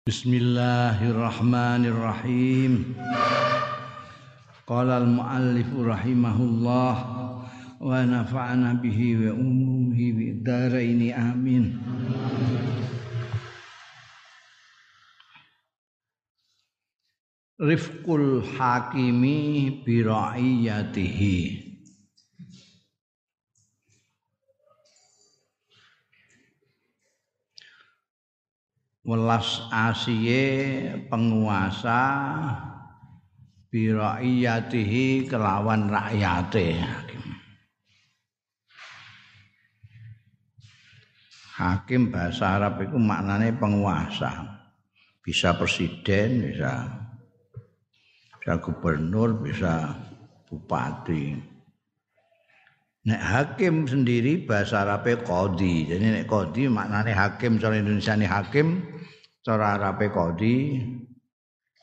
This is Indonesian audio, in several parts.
Bismillahirrahmanirrahim. Qala al-muallif rahimahullah wa nafa'ana bihi wa umuhi bi daraini amin. Rifqul hakimi bi ra'iyatihi. Welas asiye penguasa biraiyatihi kelawan rakyate. Hakim bahasa Arab itu maknanya penguasa. Bisa presiden bisa bisa gubernur bisa bupati. Nek hakim sendiri bahasa Arabe kodi. Jadi nek kodi maknane hakim cara Indonesia ini hakim, cara Arabe kodi.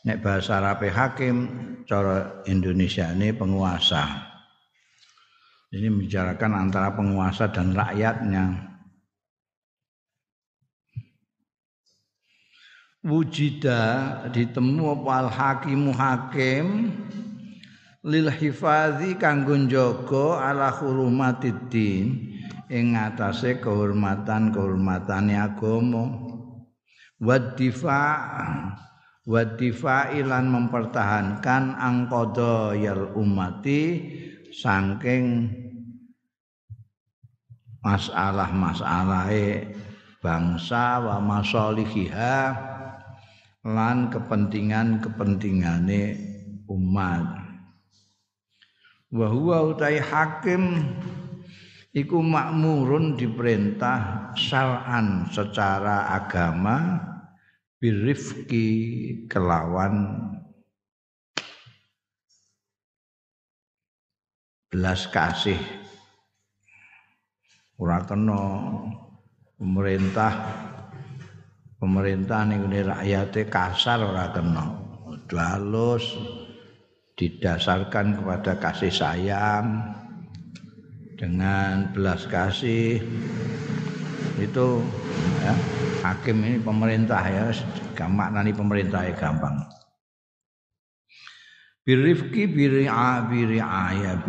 Nek bahasa Arabe hakim, cara Indonesia ini penguasa. Ini membicarakan antara penguasa dan rakyatnya. Wujida ditemu apa al hakimu hakim lil hifazi kanggo njaga ala hurumatiddin ing ngatasé kehormatan-kehormatane agama wadifa wadifa ilan mempertahankan angkodo yal umati saking masalah-masalahe bangsa wa masalihiha lan kepentingan-kepentingane umat. Wa huwa utai hakim iku makmurun diperintah syar'an secara agama birifki kelawan. Belas kasih. Ora kena. Pemerintah pemerintah ning rakyate kasar ora kena. Halus didasarkan kepada kasih sayang. Dengan belas kasih itu ya, hakim ini pemerintah ya gampang nanti pemerintah ya gampang. Birifki biri'a biri'aya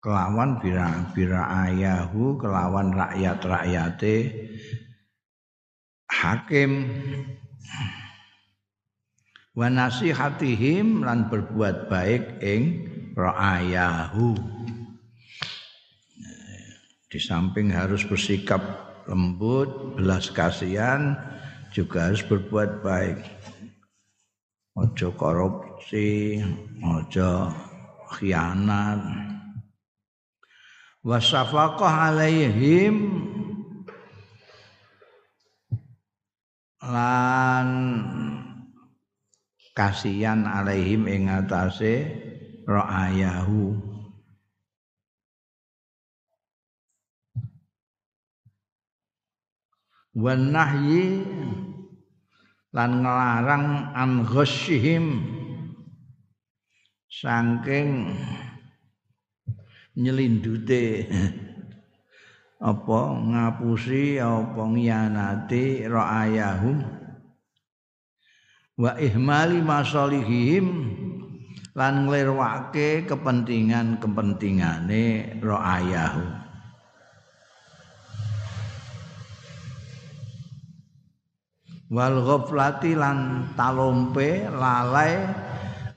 kelawan bira ayahu kelawan rakyat rakyate. Hakim wa nasihatihim lan berbuat baik ing ra'ayahu. Di samping harus bersikap lembut belas kasihan juga harus berbuat baik. Ojo korupsi ojo khianat. Wasafaqah alaihim. Lan kasihan alaihim ing atase ra'ayahu wan nahyi lan nglarang an ghasyihim. Saking nyelindute apa ngapusi apa ngianati ra'ayahum. Wa ihmali masalihim lan nglirwake kepentingan-kepentingane ra'ayahu wal ghaflati lan talompe lalai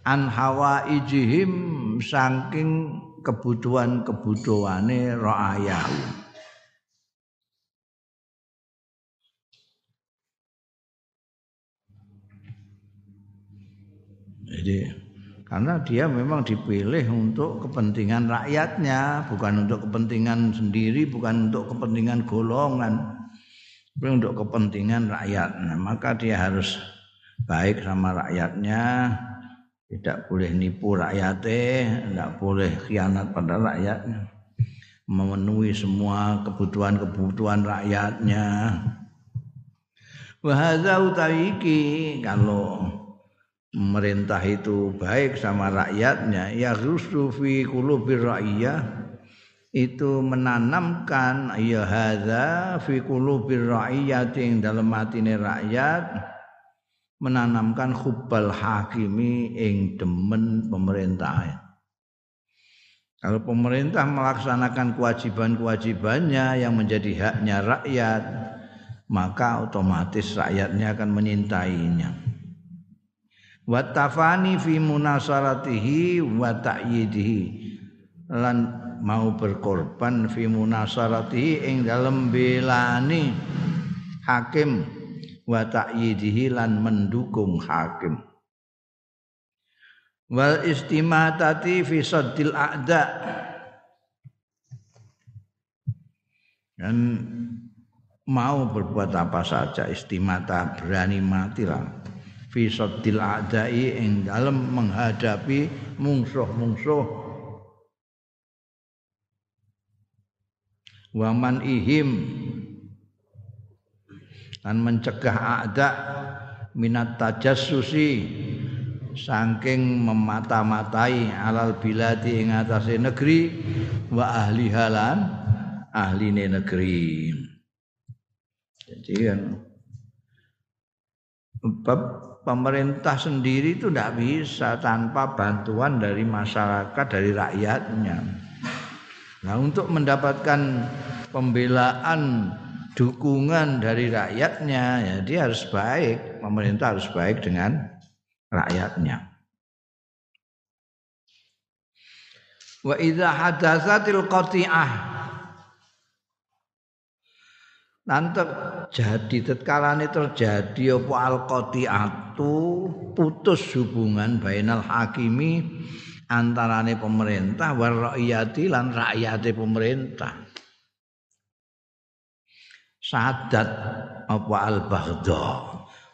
an hawa ijihim saking kebutuhan-kebutuhane ra'ayahu Jadi karena dia memang dipilih untuk kepentingan rakyatnya, bukan untuk kepentingan sendiri, bukan untuk kepentingan golongan, tapi untuk kepentingan rakyat. Nah, maka dia harus baik sama rakyatnya, tidak boleh nipu rakyatnya, tidak boleh khianat pada rakyatnya, memenuhi semua kebutuhan-kebutuhan rakyatnya. Wahada utawi kalau pemerintah itu baik sama rakyatnya ya rusu fi qulubir ra'iyah itu menanamkan ya hadza fi qulubir ra'iyati dalam hatine rakyat menanamkan hubbal hakimi ing demen pemerintah. Kalau pemerintah melaksanakan kewajiban-kewajibannya yang menjadi haknya rakyat, maka otomatis rakyatnya akan menyintainya. Watafani fi munasaratihi wa ta'yidihi lan mau berkorban fi munasaratihi ing dalem belani hakim wa ta'yidihi lan mendukung hakim. Wal istimatati fi saddil a'da. Dan mau berbuat apa saja istimata berani mati lah. Fi saddil a'dai ing dalam menghadapi mungsuh-mungsuh waman ihim dan mencegah a'da minat tajassusi saking memata-matai alal biladi ing atase negeri wa ahli halan ahline negeri. Jadi kan pemerintah sendiri itu tidak bisa tanpa bantuan dari masyarakat dari rakyatnya. Nah untuk mendapatkan pembelaan dukungan dari rakyatnya ya dia harus baik pemerintah harus baik dengan rakyatnya. Wa idza hadatsatil qati'ah Nanti jadi tetkalane terjadi apa al qati'atu putus hubungan bainal hakimi antarane pemerintah war rakyati lan rakyate pemerintah. Sadat apa al baghdha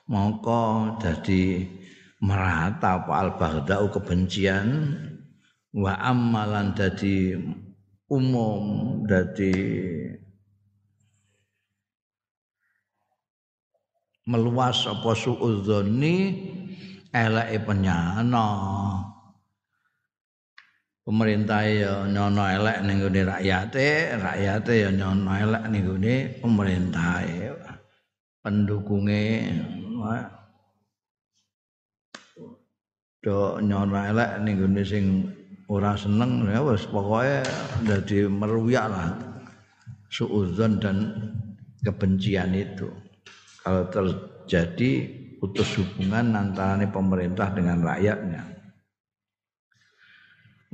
mongko dadi merata apa al baghdau kebencian. Wa amalan dadi umum dadi meluas apa suudzoni eleke penyana pemerintah ya nyono elek ning gone rakyate rakyate ya nyono elek ning gone pemerintah pendukunge do nyono elek ning gone sing ora seneng ya wis pokoke dadi meruyak lah. Suudzon dan kebencian itu. Kalau terjadi putus hubungan antara pemerintah dengan rakyatnya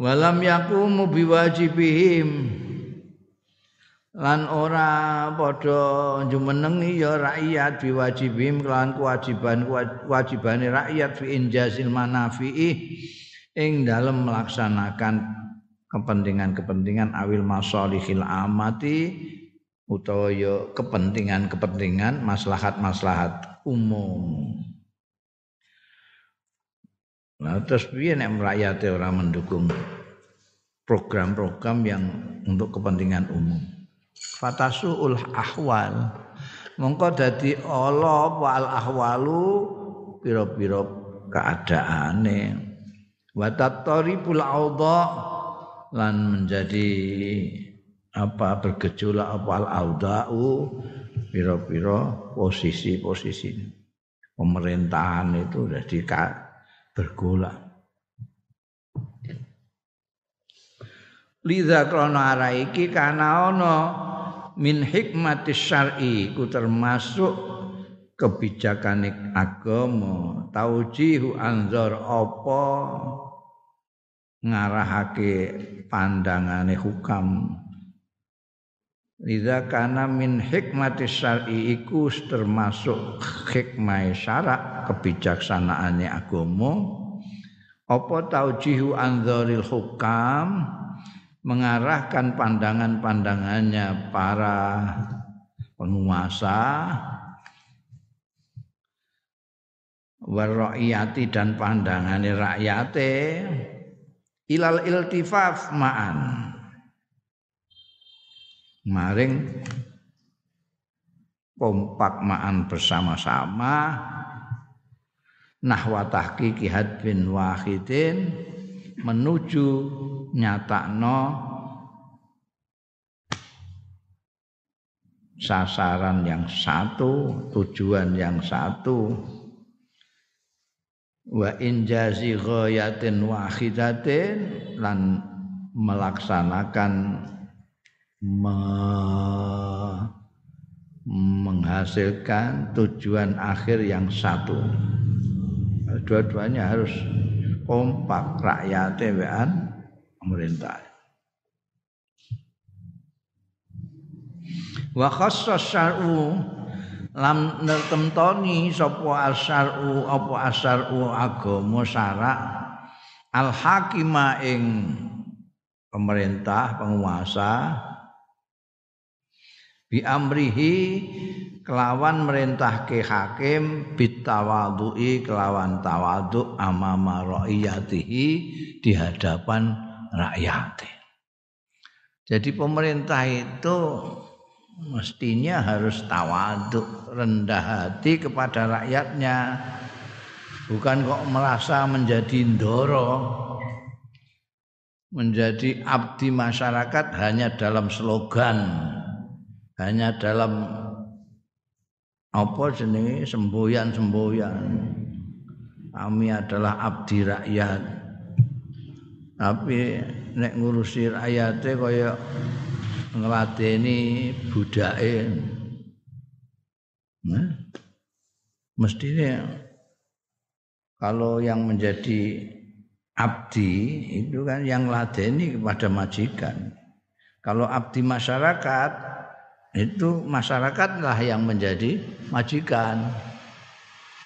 walam yakumu biwajibihim lan ora padha jumenengi ya rakyat biwajibim kelan kewajiban kewajibane rakyat fi injazil manafi'i ing dalam melaksanakan kepentingan-kepentingan awil masalihil amati utawa ya kepentingan-kepentingan maslahat-maslahat umum. Nah, terus piye nek rakyat ora mendukung program-program yang untuk kepentingan umum? fatasuul ahwal. Mongko dadi ala wal ahwalu pira-pira keadaane. Wa tataribul audha lan menjadi apa bergejolak apa al audau pira-pira posisi-posisi. Pemerintahan itu jadi bergolak. Lidha krana ara min hikmati syar'i ku termasuk kebijakan agama. Taujihu anzar apa? Ngarahake pandangane hukam Liza kana min hikmati syar'i iku termasuk hikmah syarak kebijaksanaannya agama. Apa taujihu anzaril hukam? Mengarahkan pandangan-pandangannya para penguasa. Warraiyati dan pandangan rakyate. Ilal iltifaf ma'an maring kompak ma'an bersama-sama nahwa tahqiqi hadbin wahidin menuju nyatakno sasaran yang satu, tujuan yang satu. Wa injazi ghayatin wahidatin lan melaksanakan me menghasilkan tujuan akhir yang satu. Dua-duanya harus kompak rakyat wean pemerintah. Wa khassa syar'u lam nertemtoni sapa asyar'u apa asyar'u agama syarak al hakima ing pemerintah penguasa bi amrihi kelawan merintah ke hakim bitawadui kelawan tawaduk amama raiyatihi di hadapan rakyat. Jadi pemerintah itu mestinya harus tawaduk, rendah hati kepada rakyatnya. Bukan kok merasa menjadi ndoro, menjadi abdi masyarakat hanya dalam slogan hanya dalam apa jenenge? Semboyan-semboyan. Kami adalah abdi rakyat. Tapi nek ngurusi rakyate kaya ngladeni budake. Nah, mestinya kalau yang menjadi abdi itu kan yang ladeni kepada majikan. Kalau abdi masyarakat itu masyarakatlah yang menjadi majikan.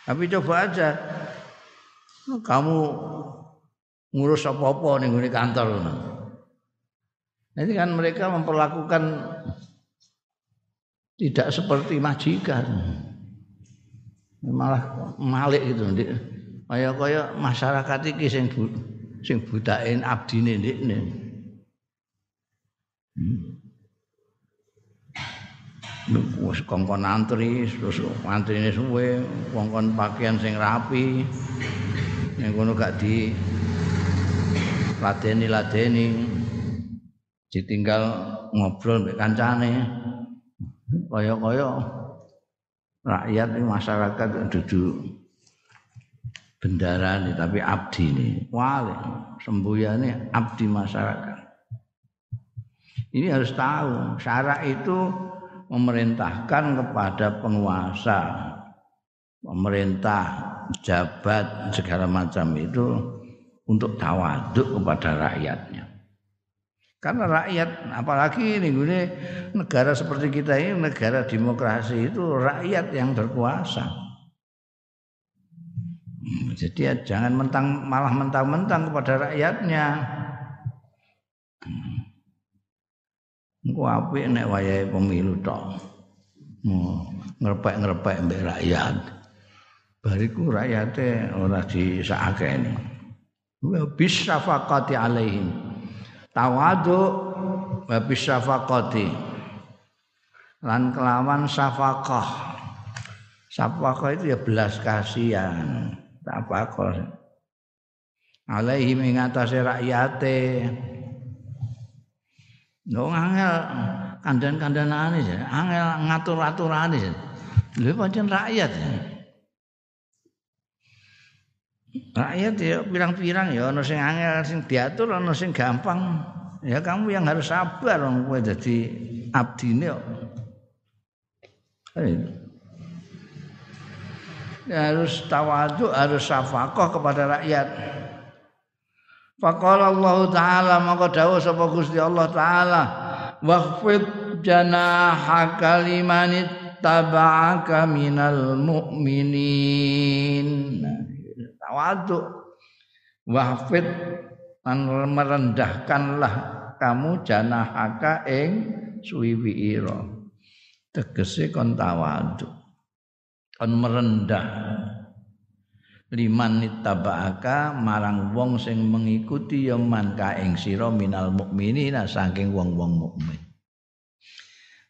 Tapi coba aja kamu ngurus apa-apa nih di kantor. Ini kan mereka memperlakukan tidak seperti majikan. Malah malik itu. Kaya kaya masyarakat iki sing sing budain abdine. Hmm wis kongkon antri terus antrine suwe kongkon pakaian sing rapi. Yang kono gak di ladeni ladeni ditinggal ngobrol mbek kancane. Kaya-kaya rakyat ini masyarakat duduk bendara nih tapi abdi nih wale sembuyane abdi masyarakat. Ini harus tahu syarat itu memerintahkan kepada penguasa, pemerintah, jabat segala macam itu untuk tawaduk kepada rakyatnya. Karena rakyat, apalagi ini, ini negara seperti kita ini negara demokrasi itu rakyat yang berkuasa. Hmm, jadi ya jangan mentang malah mentang-mentang kepada rakyatnya. Hmm. Engko apik nek wayahe pemilu tok. ngrepek-ngrepek mbek rakyat. Bariku rakyate ora disakake. Wa bisyafaqati alaihim. Tawadu wa bisyafaqati. Lan kelawan syafaqah. Syafaqah itu ya belas kasihan. Syafaqah. Alaihim ing atase rakyate. Lho angel kandan-kandanane ya, angel ngatur-aturane ya. Lho pancen rakyat ya. Rakyat ya pirang-pirang ya ana sing angel sing diatur ana gampang. Ya kamu yang harus sabar wong kowe dadi abdine kok. Ya, harus tawaduk, harus syafaqah kepada rakyat. Faqala Allah taala maka dawuh sapa Gusti Allah taala waqfid janahaka liman taba'aka minal mu'minin. Tawadhu waqfid merendahkanlah kamu janahaka ing suwiwi ira. Tegese kon tawadhu. Kon merendah liman nittaba'aka marang wong sing mengikuti ya man ka ing sira minal mukminina saking wong-wong mukmin.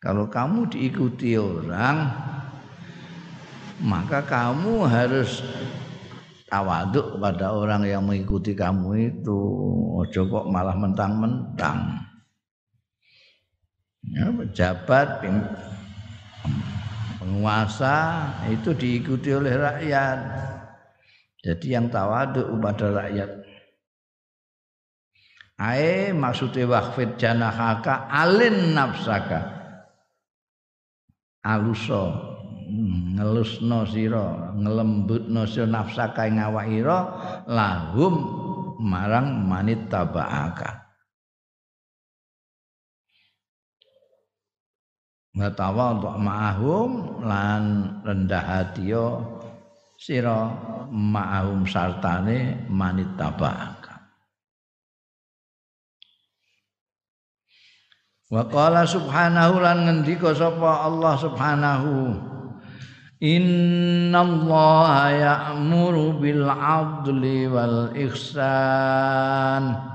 Kalau kamu diikuti orang maka kamu harus tawaduk pada orang yang mengikuti kamu itu. Ojo kok malah mentang-mentang. Ya, pejabat penguasa itu diikuti oleh rakyat Jadi yang tawadu pada rakyat. Ae maksudnya wakfit janahaka alin nafsaka. Aluso ngelusno sira, ngelembutno sira nafsaka ing awakira lahum marang manit tabaaka. Matawa untuk ma'ahum lan rendah hati yo sira ma'ahum sartane manit tabaka. Wa qala subhanahu lan ngendika sapa Allah subhanahu Inna Allah ya'muru bil adli wal ihsan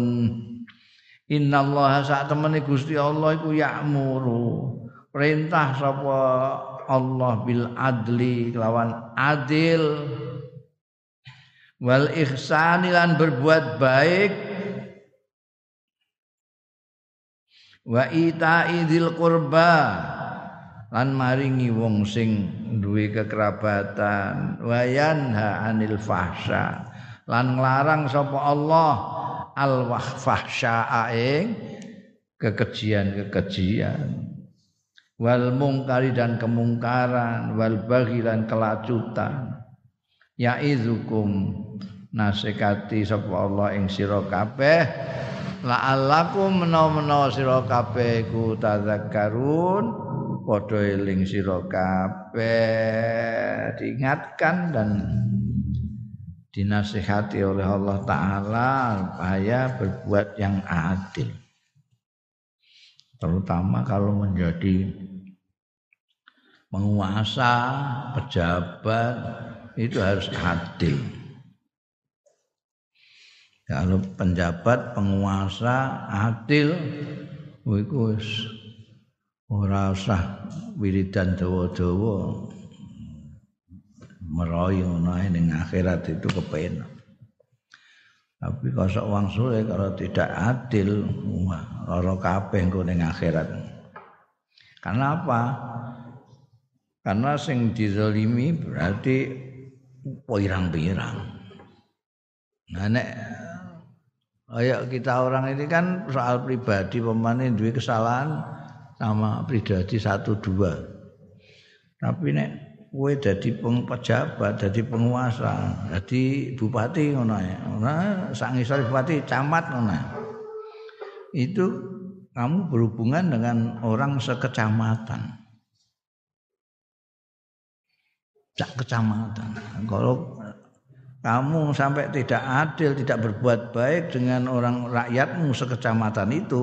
tadzakkarun innallaha sak temene Gusti Allah iku ya'muru. Perintah sapa Allah bil adli kelawan adil. Wal ihsani lan berbuat baik. Wa ita'i dzil qurba lan maringi wong sing duwe kekerabatan. Wayanha anil fahsya lan nglarang sapa Allah al fahsya ing kekejian-kekejian. Wal mungkari dan kemungkaran wal baghi dan kelacutan. Yaizukum nasekati sapa Allah ing sira kabeh. La'allakum menawa-menawa sira kabeh ku tadzakkarun padha eling sira kabeh. Diingatkan dan dinasihati oleh Allah taala supaya berbuat yang adil. Terutama kalau menjadi penguasa pejabat itu harus adil. Kalau penjabat penguasa adil itu ora usah wiridan dawa-dawa meroyo ngono ning akhirat itu kepenak tapi kalau uang suwe kalau tidak adil lara kabeh engko ning akhirat. Karena apa? Karena sing dizalimi berarti pirang-pirang. Nah nek Ayo kita orang ini kan soal pribadi pemanin duit kesalahan sama pribadi satu dua. Tapi nek kowe dadi pejabat dadi penguasa dadi bupati ngono ya nah sang isor bupati camat ngono itu kamu berhubungan dengan orang sekecamatan. Sak kecamatan. Kalau kamu sampai tidak adil tidak berbuat baik dengan orang rakyatmu sekecamatan itu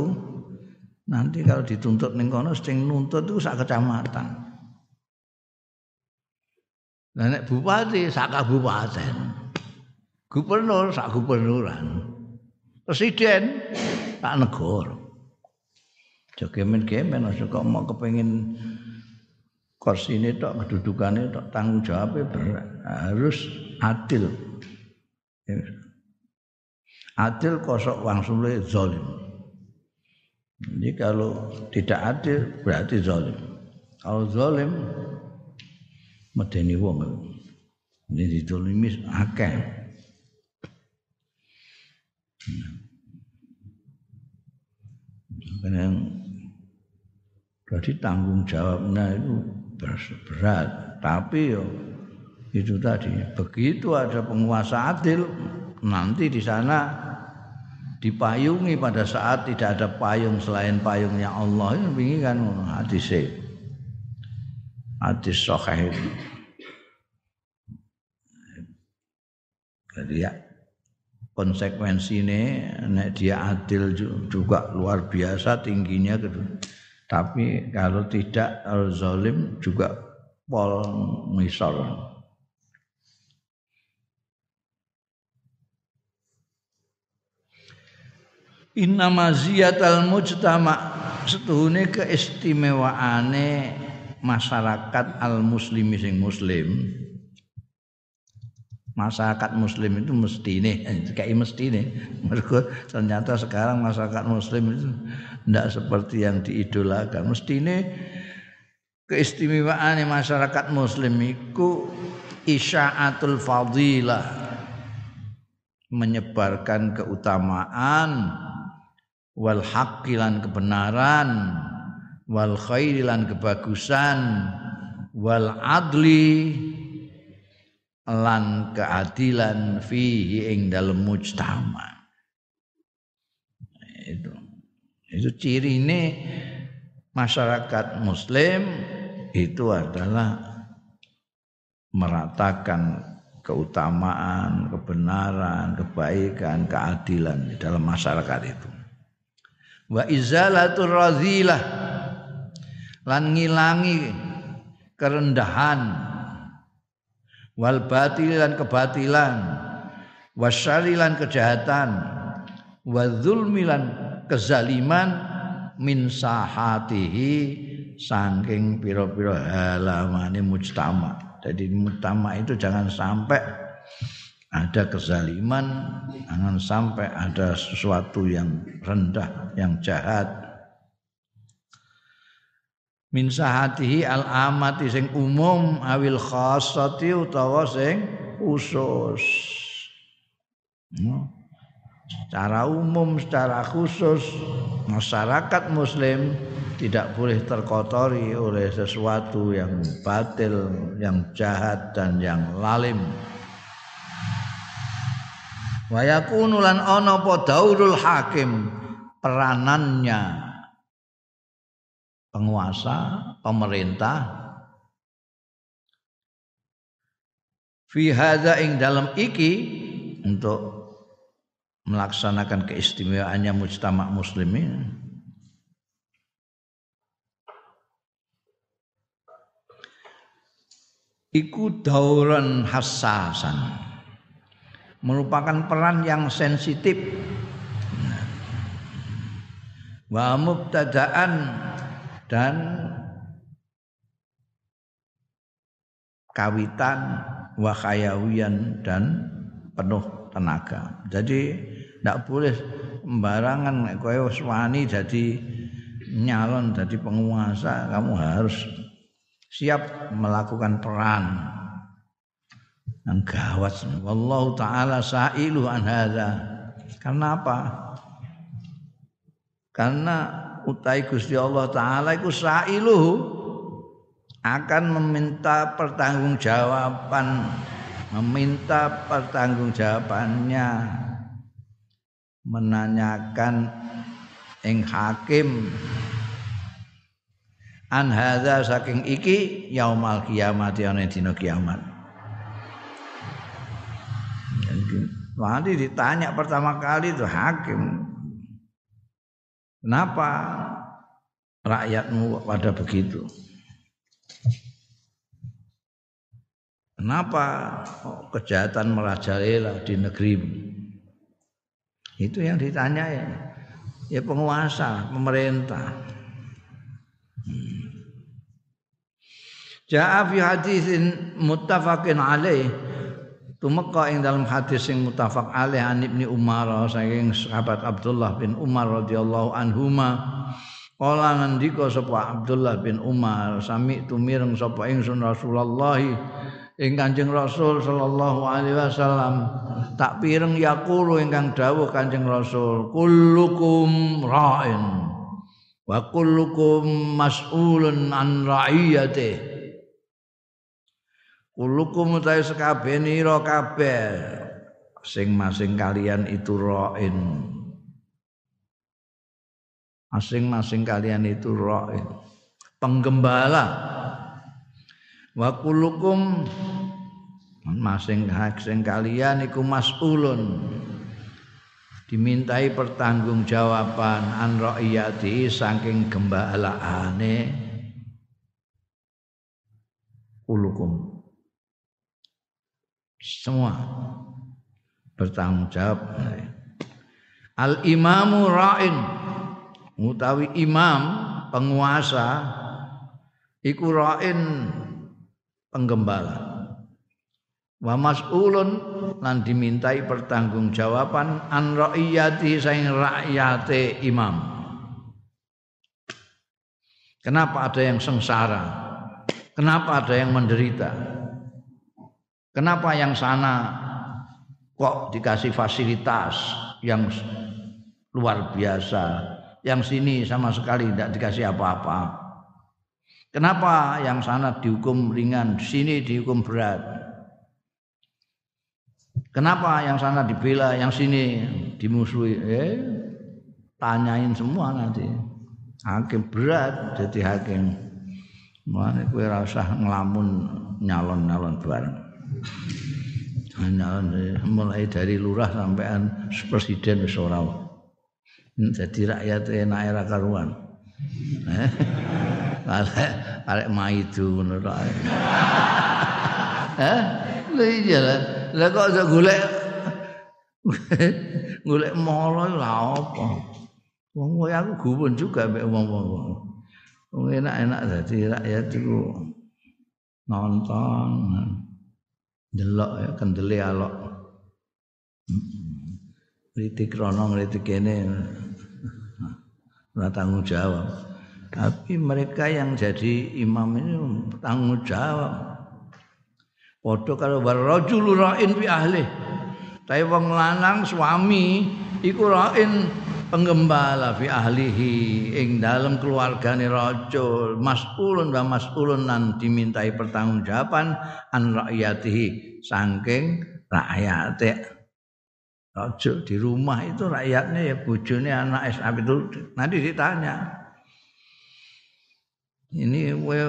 Nanti kalau dituntut ning kono sing nuntut itu sak kecamatan. Lah nek bupati sak kabupaten. Gubernur sak gubernuran. Presiden sak negara. Jogemen-gemen aja kok mau kepengin kursi ini tok kedudukannya tok tanggung jawabnya berat harus adil adil kosok sulit zolim jadi kalau tidak adil berarti zalim. Kalau zalim medeni wong. Ini ditolimi akeh. Karena yang berarti tanggung jawabnya itu berat. Tapi yo itu tadi begitu ada penguasa adil nanti di sana dipayungi pada saat tidak ada payung selain payungnya Allah ini kan hadis hadis sahih itu. Jadi ya konsekuensi ini nek dia adil juga luar biasa tingginya gitu. Tapi kalau tidak al zalim juga pol misal. Inna maziyatal mujtama setuhune keistimewaane masyarakat al muslimi sing muslim. Masyarakat muslim itu mesti ini kayak mesti ini mereka ternyata sekarang masyarakat muslim itu tidak seperti yang diidolakan. Mesti ini keistimewaan masyarakat muslim itu isya'atul fadilah. Menyebarkan keutamaan wal haqqilan kebenaran wal khairilan kebagusan wal adli lan keadilan fihi ing dalam mujtama. Itu. Itu ciri ini masyarakat muslim itu adalah meratakan keutamaan, kebenaran, kebaikan, keadilan di dalam masyarakat itu. Wa izalatur razilah lan ngilangi kerendahan. Wal batilan kebatilan. Wasyarilan kejahatan. Wa zulmilan kezaliman. Min sahatihi saking pira-pira halamane mujtama. Jadi mujtama itu jangan sampai ada kezaliman, jangan sampai ada sesuatu yang rendah, yang jahat, min sahatihi al amati sing umum awil khassati utawa sing khusus. Hmm. secara umum secara khusus masyarakat muslim tidak boleh terkotori oleh sesuatu yang batil yang jahat dan yang lalim. Wa yakunu lan ana hakim peranannya penguasa, pemerintah. Fi hadza ing dalam iki untuk melaksanakan keistimewaannya mujtama muslimin. Iku dauran hassasan. Merupakan peran yang sensitif. Wa mubtadaan dan kawitan wakayawian dan penuh tenaga. Jadi tidak boleh sembarangan kowe wani jadi nyalon jadi penguasa, kamu harus siap melakukan peran yang gawat. Wallahu taala sa'ilu an hadza. Karena apa? Karena utai Gusti Allah taala iku sailuhu akan meminta pertanggungjawaban meminta pertanggungjawabannya menanyakan ing hakim an hadza saking iki yaumal kiamat ana dina kiamat? Nanti ditanya pertama kali itu hakim Kenapa rakyatmu pada begitu? Kenapa kejahatan merajalela di negerimu? Itu yang ditanya ya. Ya penguasa, pemerintah. Hmm. Ja'a fi hadisin muttafaqin alaih tumeka ing dalam hadis sing mutafaq alaih an Ibnu Umar saking sahabat Abdullah bin Umar radhiyallahu anhuma Kala ngendika sapa Abdullah bin Umar sami tumireng sapa ingsun Rasulullah ing Kanjeng Rasul sallallahu alaihi wasallam. Tak pireng yaqulu ingkang dawuh Kanjeng Rasul kullukum ra'in wa kullukum mas'ulun an ra'iyatihi Kulukum utai sekabeni ro kabeh masing-masing kalian itu roin. Masing-masing kalian itu roin. Penggembala. Wa kulukum masing-masing kalian iku mas'ulun dimintai pertanggungjawaban an ra'iyati saking gembalaane kulukum semua bertanggung jawab Al imamu ra'in utawi imam penguasa iku ra'in penggembala. Wa mas'ulun lan dimintai pertanggungjawaban an ra'iyati saing rakyate imam. Kenapa ada yang sengsara? Kenapa ada yang menderita? Kenapa yang sana kok dikasih fasilitas yang luar biasa, yang sini sama sekali tidak dikasih apa-apa. Kenapa yang sana dihukum ringan, sini dihukum berat? Kenapa yang sana dibela, yang sini dimusuhi? Eh, tanyain semua nanti. Hakim berat jadi hakim. Mana kue rasa ngelamun nyalon-nyalon bareng. Mulai dari lurah sampai presiden wis Jadi rakyat enak era karuan. Eh? arek arek maidu ngono tok. Eh? Lha iya lah. Kok aja golek golek molo lha apa? Wong kowe aku gumun juga mek wong-wong. Wong enak-enak dadi rakyat iku nonton delok ya kendele alok. Kritik rono kritik kene ora tanggung jawab. Tapi mereka yang jadi imam ini tanggung jawab. Padha kalau warajul ra'in fi ahli. Tapi wong lanang suami iku ra'in penggembala fi ahlihi ing dalam keluargane rajul mas'ulun wa mas'ulun nan dimintai pertanggungjawaban an rakyatihi. Saking rakyate. Rajul di rumah itu rakyatnya ya bojone anak SMP itu. Nanti ditanya. Ini kowe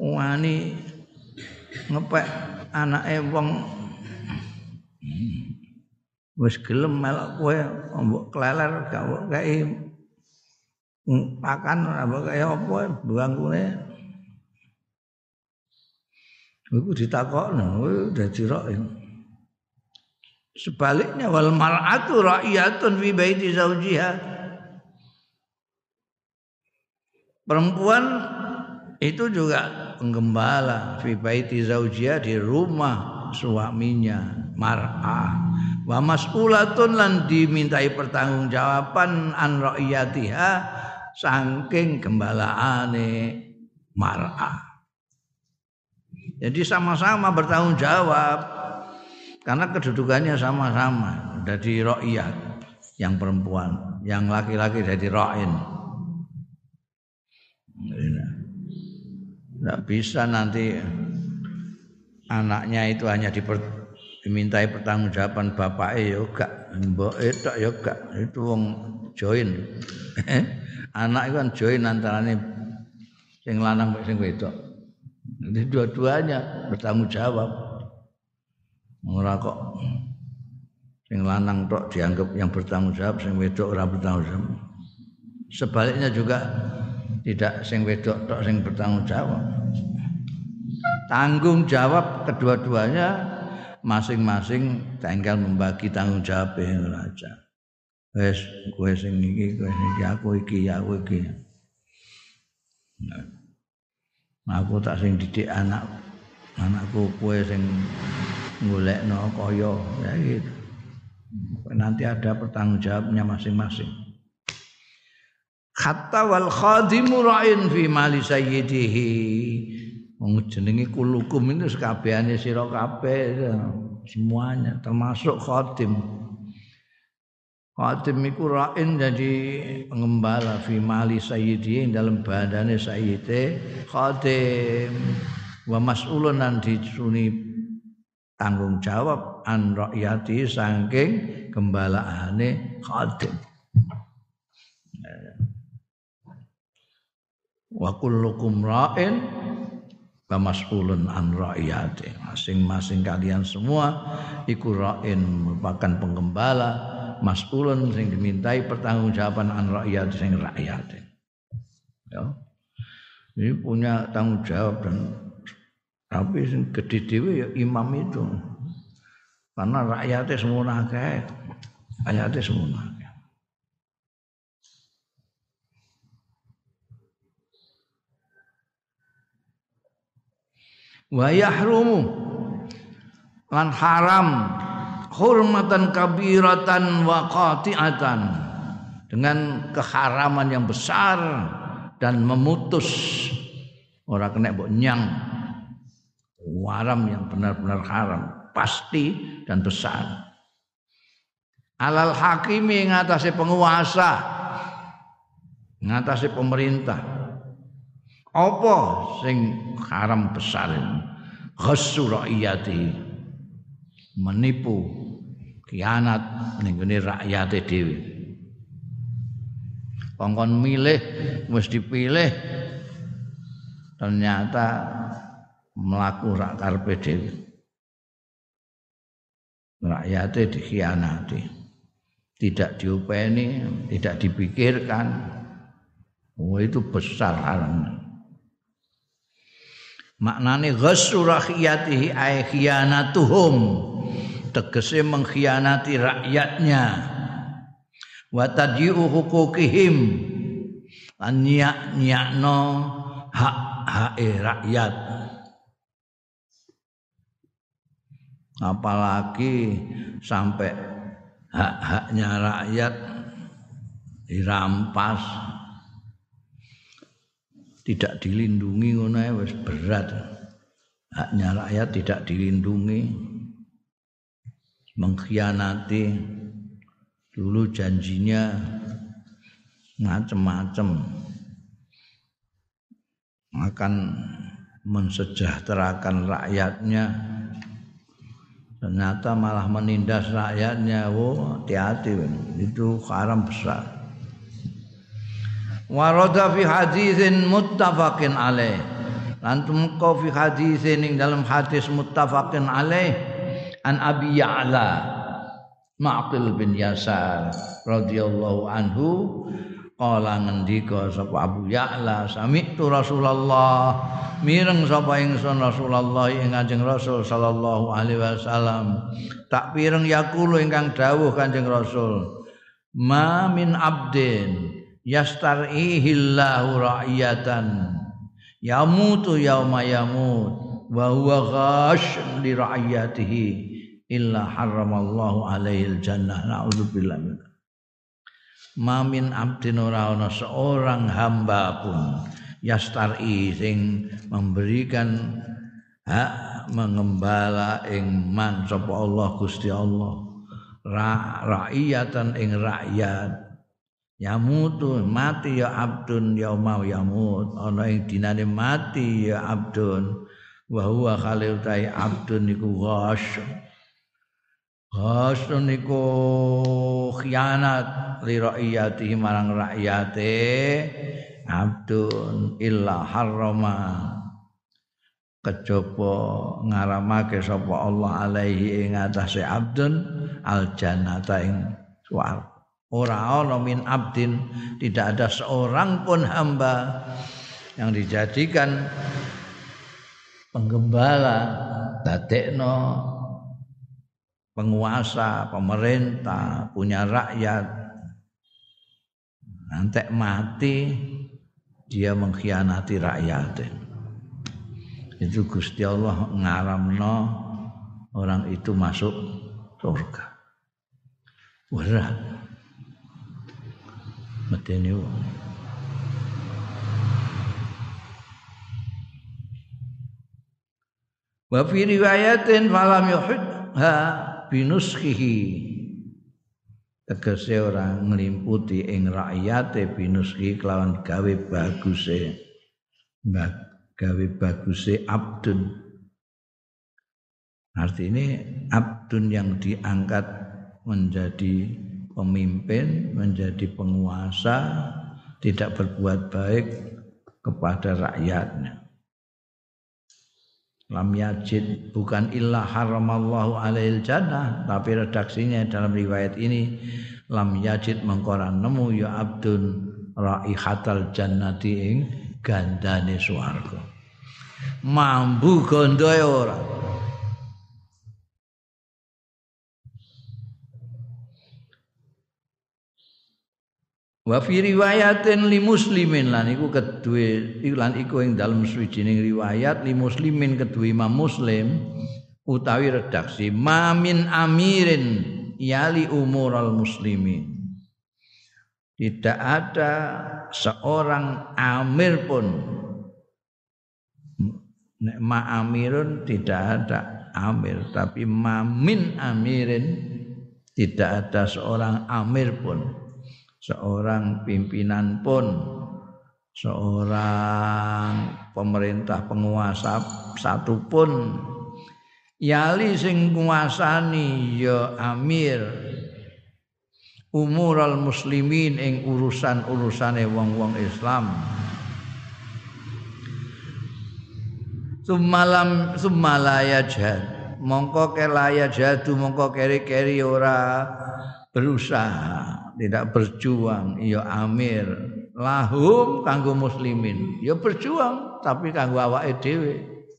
wani ngepek anake wong. hmm. Wis gelem melok kowe mbok kleler gak kei. Pakan apa kaya apa bangkune iku ditakokno dadi rok sebaliknya wal mar'atu ra'iyatun fi baiti zaujiha perempuan itu juga penggembala fi baiti zaujia di rumah suaminya mar'ah wa mas'ulatun lan dimintai pertanggungjawaban an ra'iyatiha saking gembalaane mar'ah jadi sama-sama bertanggung jawab karena kedudukannya sama-sama. Dari ra'iyat yang perempuan yang laki-laki jadi ra'in. Tidak bisa nanti anaknya itu hanya diper, dimintai pertanggungjawaban bapaknya ya gak, mbok itu ya gak, itu wong join. Anak itu kan join antaranya sing lanang sing wedok. Jadi dua-duanya bertanggung jawab. Ora kok sing lanang tok dianggap yang bertanggung jawab, sing wedok ora bertanggung jawab. Sebaliknya juga tidak sing wedok tok sing bertanggung jawab. Tanggung jawab kedua-duanya masing-masing tinggal membagi tanggung jawab yang raja. Wes kowe sing iki, kowe aku iki, aku iki. Nah, aku tak sing didik anak anakku kowe sing golekno kaya ya gitu. Nanti ada pertanggungjawabnya masing-masing hatta wal khadimu ra'in fi mali sayyidihi wong jenenge kulukum itu sekabehane sira kabeh semuanya termasuk khadim khadim iku ra'in jadi pengembala fi mali sayyidihi dalam badane sayyide khadim wa mas'ulun nan disuni tanggung jawab an rakyati saking gembalaane khadim wa kullukum ra'in wa mas'ulun an ra'iyati. Masing-masing kalian semua iku ra'in merupakan penggembala. Mas'ulun sing dimintai pertanggungjawaban an ra'iyat sing rakyat ya. Ini punya tanggung jawab dan tapi sing gede ya imam itu. Karena rakyatnya semua akeh. Rakyatnya semua akeh wa yahrumu. Lan haram. Hurmatan kabiratan wa qati'atan. Dengan keharaman yang besar dan memutus. Orang kena mbok nyang. Haram yang benar-benar haram. Pasti dan besar. Alal hakimi ngatasi penguasa. Ngatasi pemerintah apa sing haram besar ghassu rakyati menipu kianat ning gone rakyate dhewe. Kongkon milih wis dipilih ternyata melaku rak karepe dhewe. Rakyate dikhianati. Tidak diupeni, tidak dipikirkan. Oh itu besar haramnya. Maknane ghassu rakyatihi ay khiyanatuhum. Tegese mengkhianati rakyatnya. Wa tadyi'u hukukihim. Lan nyak-nyakno hak-hak rakyat. Apalagi sampai hak-haknya rakyat dirampas tidak dilindungi ngono wis berat. Haknya rakyat tidak dilindungi. Mengkhianati. Dulu janjinya macam-macam akan mensejahterakan rakyatnya. Ternyata malah menindas rakyatnya. Oh hati-hati itu haram besar warada fi hadisin muttafaqin alaih. Lantum kau fi hadisin ing dalam hadis muttafaqin alaih. An abi ya'la Ma'qil bin Yasar radhiyallahu anhu. Kala ngendika sapa Abu Ya'la sami'tu Rasulullah. Mireng sapa ingsun Rasulullah ing Kanjeng Rasul sallallahu alaihi wasallam. Tak pireng yakulu ingkang dawuh Kanjeng Rasul. Ma min abdin yastarihillahu ra'iyatan yamutu yauma yamut wa huwa ghash li ra'iyatihi illa haramallahu alaihi jannah. Naudzubillah min mamin abdin ora ana seorang hamba pun yastari sing memberikan hak mengembala ing man sapa Allah Gusti Allah. Ra rakyatan ing rakyat yamutu mati ya abdun ya mau yamut. Ana ing dinane mati ya abdun. Wa huwa khalil tai abdun iku ghash Hasun niku khianat li rakyati marang rakyate abdun illa harrama. Kejaba ngaramake sapa Allah alaihi ing atase abdun al jannata ing swarga ora ana min abdin tidak ada seorang pun hamba yang dijadikan penggembala dadekno penguasa, pemerintah, punya rakyat. Nanti mati dia mengkhianati rakyat. Itu Gusti Allah ngaramno orang itu masuk surga. Berat. Medeni wong. Wa fi riwayatin falam yuhidha binuskhihi tegese ora nglimputi ing rakyate binuskhi kelawan gawe baguse. Gawe baguse abdun. Artinya abdun yang diangkat menjadi pemimpin menjadi penguasa tidak berbuat baik kepada rakyatnya. Lam yajid bukan illa haramallahu alail jannah tapi redaksinya dalam riwayat ini lam yajid mengkoran nemu ya abdun raihatal jannati ing gandane swarga. Mambu gondoe ora Wa fi riwayatin li muslimin lan iku kedue lan iku ing dalem suwijining riwayat li muslimin kedue Imam Muslim utawi redaksi mamin amirin yali umural muslimin. Tidak ada seorang amir pun Nek ma amirun tidak ada amir tapi mamin amirin tidak ada seorang amir pun seorang pimpinan pun seorang pemerintah penguasa satu pun. Yali sing nguasani ya amir. Umural muslimin ing urusan-urusane wong-wong Islam. Sumalam sumalaya jad mongko kelaya jadu mongko keri-keri ora berusaha tidak berjuang ya amir. Lahum kanggo muslimin. Ya berjuang tapi kanggo awake dhewe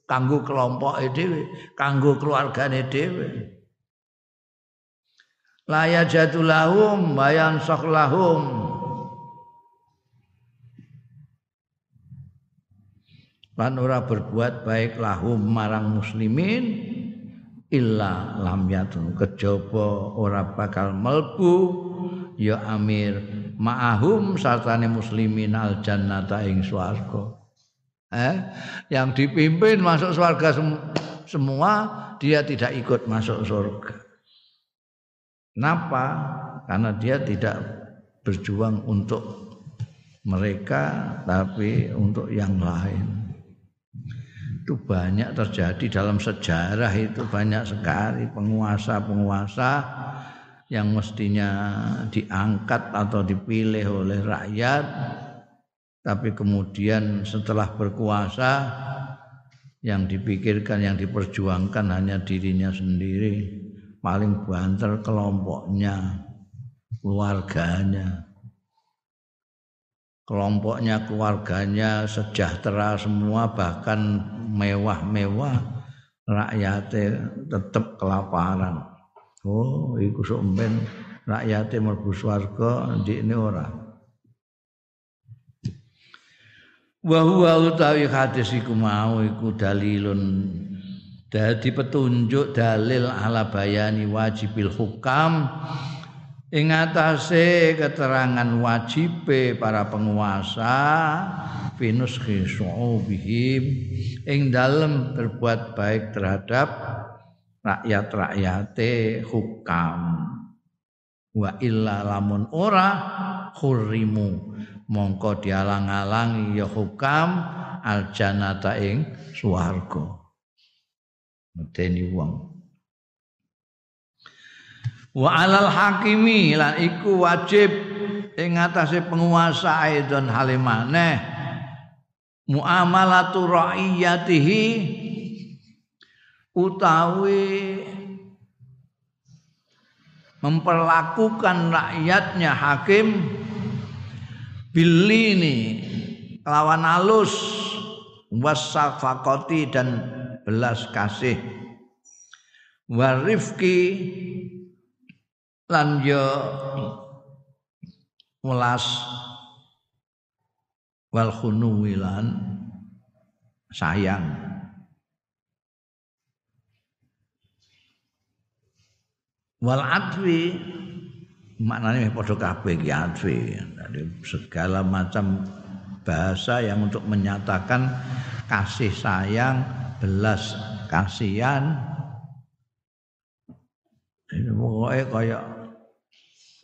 kanggo kelompoke dhewe kanggo keluargane dhewe. Laya jatulahum bayan lahum. Lan ora berbuat baik lahum marang muslimin illa lam yatun. Kejaba ora bakal melbu ya amir ma'ahum sartane muslimin al jannata ing swarga. Eh yang dipimpin masuk surga sem semua dia tidak ikut masuk surga. Kenapa? Karena dia tidak berjuang untuk mereka tapi untuk yang lain. Itu banyak terjadi dalam sejarah itu banyak sekali penguasa-penguasa yang mestinya diangkat atau dipilih oleh rakyat tapi kemudian setelah berkuasa yang dipikirkan yang diperjuangkan hanya dirinya sendiri paling banter kelompoknya keluarganya. Kelompoknya keluarganya sejahtera semua bahkan mewah-mewah rakyatnya tetap kelaparan Oh, iku sok mben rakyate mlebu swarga ndikne ora. Wa huwa utawi hadis iku mau iku dalilun. Dadi petunjuk dalil ala bayani wajibil hukam. Ing atase keterangan wajibe para penguasa finus khisu'ubihim ing dalem berbuat baik terhadap rakyat-rakyate hukam. Wa illa lamun ora khurimu mongko dialang-alangi ya hukam al jannata ing swarga. Medeni wong. Wa alal hakimi lan iku wajib ing atase penguasa aidon halimane muamalatu ra'iyatihi utawi memperlakukan rakyatnya hakim bilini lawan alus wasafakoti dan belas kasih. Warifki lan yo welas. Wal khunuwilan sayang wal adwi. Maknanya padha kabeh iki adwi. Jadi segala macam bahasa yang untuk menyatakan kasih sayang belas kasihan. Ini pokoknya kayak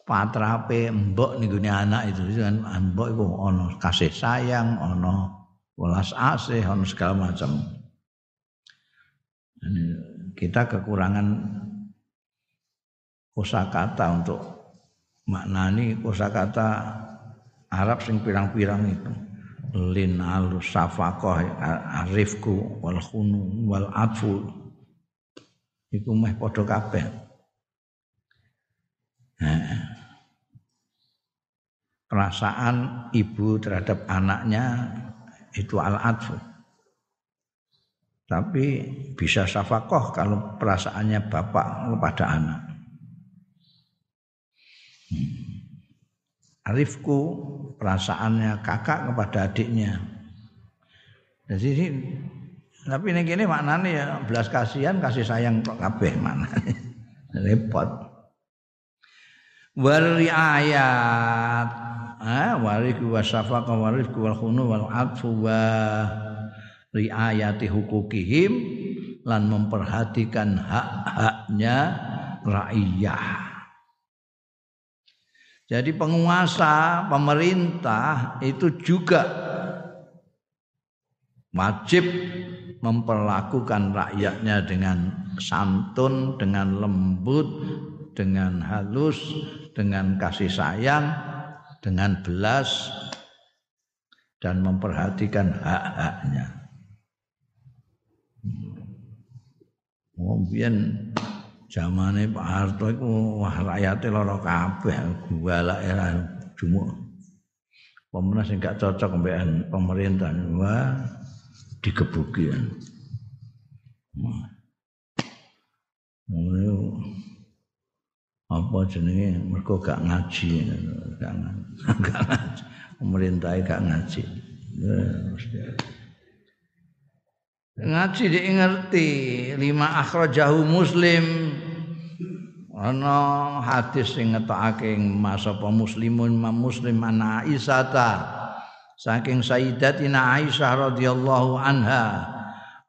patrape mbok nih anak itu. Kan mbok itu ono kasih sayang ono welas asih ono segala macam. Kita kekurangan kosakata untuk maknani kosakata Arab sing pirang-pirang itu. Lin alus safaqah arifku wal khunu wal atfu. Iku meh padha kabeh. Perasaan ibu terhadap anaknya itu al atfu. Tapi bisa safakoh kalau perasaannya bapak kepada anak rifku perasaannya kakak kepada adiknya. Jadi ini tapi ini gini maknanya ya belas kasihan kasih sayang kok kabeh mana repot. Wari ayat ah wariku wasafaqa warifku wal khunu wal atfu wa riayati hukukihim lan memperhatikan hak-haknya rakyat. Jadi penguasa, pemerintah itu juga wajib memperlakukan rakyatnya dengan santun, dengan lembut, dengan halus, dengan kasih sayang, dengan belas dan memperhatikan hak-haknya. Oh, biyen zamane Pak Harto iku wah rakyate lara kabeh golek era jumuk. Pemenang sing gak cocok mbekan pemerintah wah digebuki. Wah. apa jenenge mergo gak ngaji gak ngaji pemerintah gak ngaji ngaji dia ngerti lima akhrajahu muslim ana hadis sing ngetokake mas apa muslimun ma muslim Aisyah saking sayyidatina Aisyah radhiyallahu anha.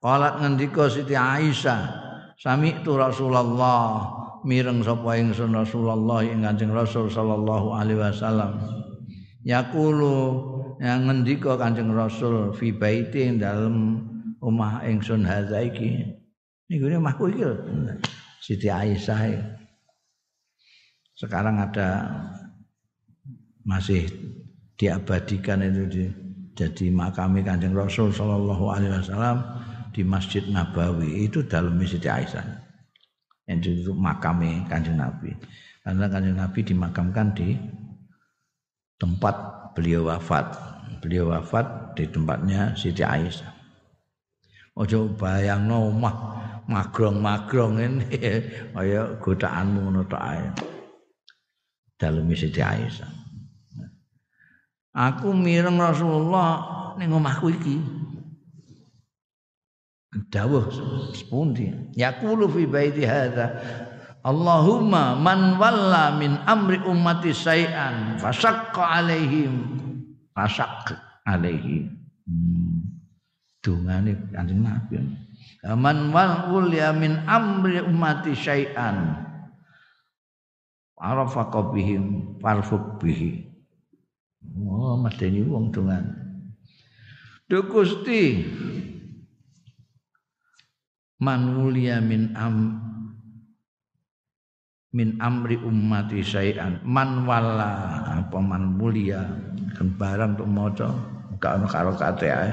Qalat ngendika Siti Aisyah sami tu Rasulullah mireng sapa ingsun Rasulullah ing Kanjeng Rasul sallallahu alaihi wasallam. Yaqulu yang ngendika Kanjeng Rasul fi baiti dalam omah ingsun hadza iki. Niku omahku iki Siti Aisyah sekarang ada masih diabadikan itu di, jadi makami kanjeng Rasul Shallallahu Alaihi Wasallam di Masjid Nabawi. Itu dalam Siti Aisyah. Yang itu makami kanjeng Nabi. Karena kanjeng Nabi dimakamkan di tempat beliau wafat. Beliau wafat di tempatnya Siti Aisyah. Ojo bayangno omah magrong-magrong ini. Kaya godaanmu ngono tok ae. Dalem Siti Aisyah. Aku mireng Rasulullah ning omahku iki. Dawuh sepundi. Yaqulu fi baiti hadza Allahumma man walla min amri ummati syai'an fasaqqa alaihim fasaqqa alaihim. Hmm dungane Kanjeng Nabi. Man wal min amri ummati syai'an. Arafa qabihim farfuk bihi. Oh, medeni wong dongan. Duh Gusti. Man ulya min am min amri ummati syai'an. Man wala apa man mulia kan barang untuk maca gak ono karo kate ae.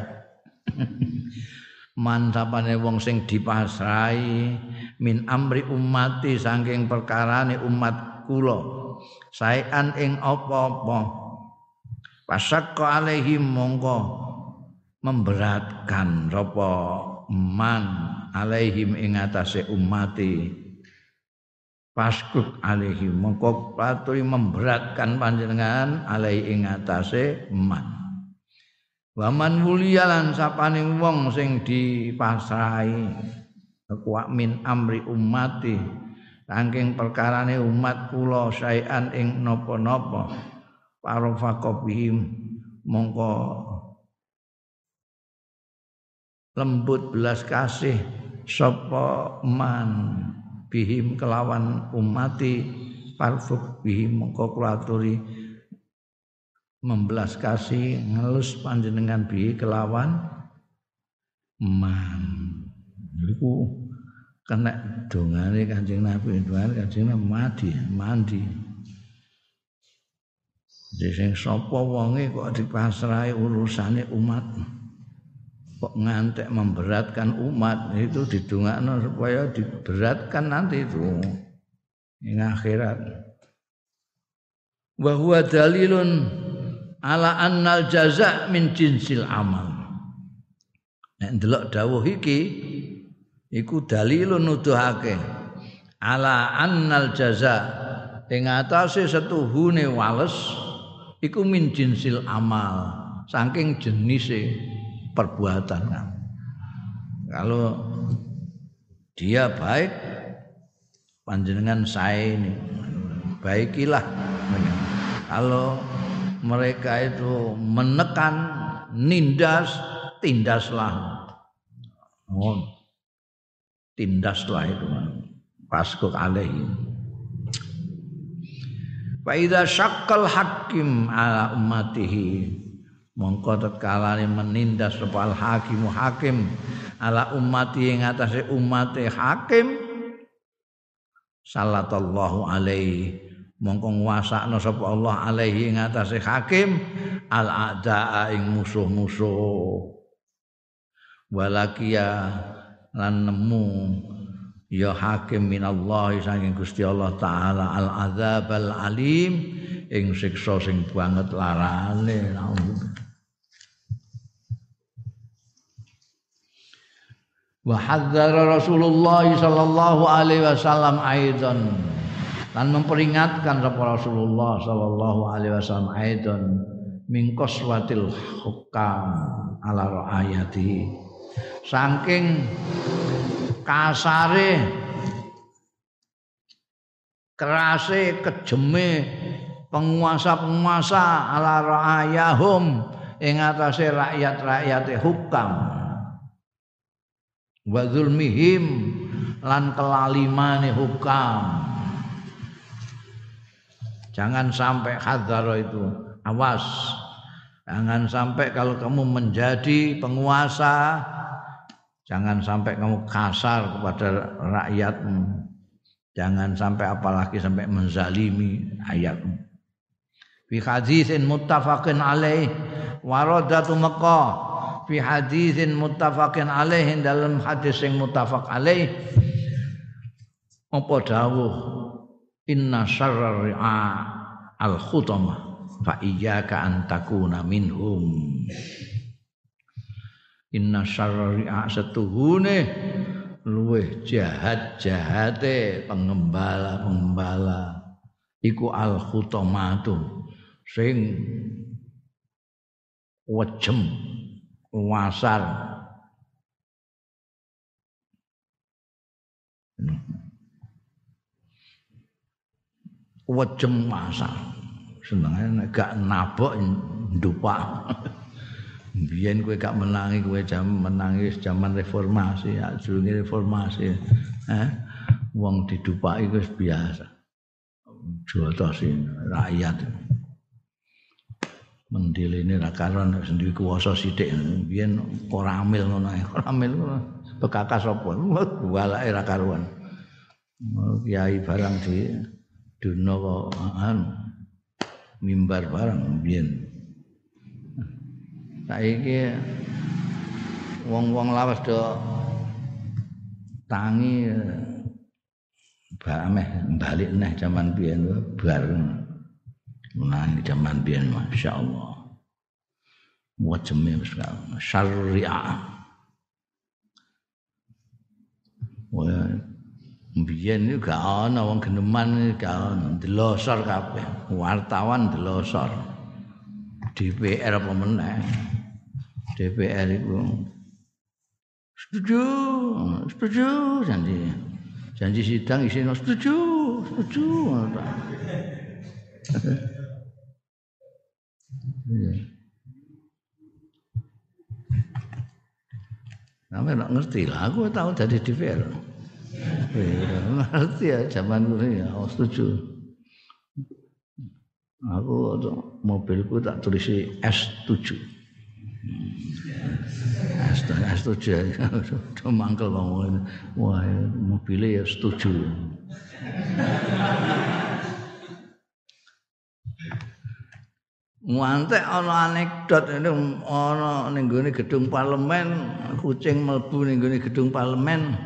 man sapane wong sing dipasrai min amri ummati saking perkarane umat kula. Saean ing apa-apa. Pasakka alaihim mongko memberatkan apa man alaihim ing atase ummati paskuk alaihim mongko paturi memberatkan panjenengan alaihi ing atase man. Waman mulia sapane wong sing dipasrahi. Kuat min amri ummati saking perkarane umat kula saean ing napa-napa para faqobihim mongko lembut belas kasih sapa man bihim kelawan umati parfuk bihim mongko kulaturi membelas kasih ngelus panjenengan bi kelawan man kena dongane Kanjeng Nabi dongane Kanjeng Nabi mandi mandi. Jadi sapa wonge kok dipasrahi urusane umat? Kok ngantek memberatkan umat? Itu didongakno supaya diberatkan nanti itu ing akhirat. Wa huwa dalilun ala annal jaza min jinsil amal. Nek ndelok dawuh iki iku dalilun nuduhake. Ala annal jaza. Ing atase setuhune wales iku min jinsil amal saking jenise perbuatan kalau dia baik panjenengan saya ini baikilah kalau mereka itu menekan nindas tindaslah tindaslah itu pasku alaihi Fa idza syakkal hakim ala ummatihi. Mongko tetkalane menindas sapa hakimu hakim ala ummati ing atase umate hakim sallallahu alaihi. Mongko nguasakno sapa Allah alaihi ing atase hakim al a'daa ing musuh-musuh. Walakia lan nemu. Ya hakim minallahi saking Gusti Allah taala al adzabal alim ing siksa sing banget larane. Wa hadzara Rasulullah sallallahu alaihi wasallam aidan dan memperingatkan sapa Rasulullah sallallahu alaihi wasallam aidan min qaswatil hukam ala raayati saking kasare kerase kejeme penguasa-penguasa ala ra'ayahum ing atase rakyat-rakyate hukam. Wa zulmihim lan kelalimane hukam. Jangan sampai hadzaro itu. Awas. Jangan sampai kalau kamu menjadi penguasa Jangan sampai kamu kasar kepada rakyatmu. Jangan sampai apalagi sampai menzalimi ayatmu. Fi haditsin muttafaqin alaih waradatu Makkah fi haditsin muttafaqin alaih dalam hadis yang muttafaq alaih apa dawuh inna syarra ri'a al khutama fa iyyaka an takuna minhum Inna syarri'a setuhune. Luweh jahat jahate pengembala pengembala iku al khutamatu sing wejem wasar wejem wasar senengane gak nabok ndupak biyen kowe gak menangi kowe jam menangi zaman reformasi ya jurunge reformasi. Eh wong didupaki wis biasa. Jotosi rakyat. Mendiline ra karon sendiri kuwasa sithik. Biyen ora amil ngono ora amil ngono. Bekakas apa? Walake ra karuan. Kiai barang di duno kok mimbar barang biyen saiki wong-wong lawas do tangi bameh balik neh zaman biyen bar menang zaman biyen masyaallah. Wajeme wis syariah Wah, biyen iki gak ana wong geneman gak ana delosor kabeh. Wartawan delosor DPR apa meneh DPR itu setuju, setuju janji. Janji sidang isinya setuju, setuju. Iya. Namanya nggak ngerti lah, aku tahu dari DPR. Iya, ngerti ya zaman ini ya, oh, setuju. Aku mobilku tak tulis S7. Setuju ya mangkel wong wah mobilnya ya setuju Ngantek ana anekdot ini ana ning gone gedung parlemen, kucing mlebu ning gone gedung parlemen.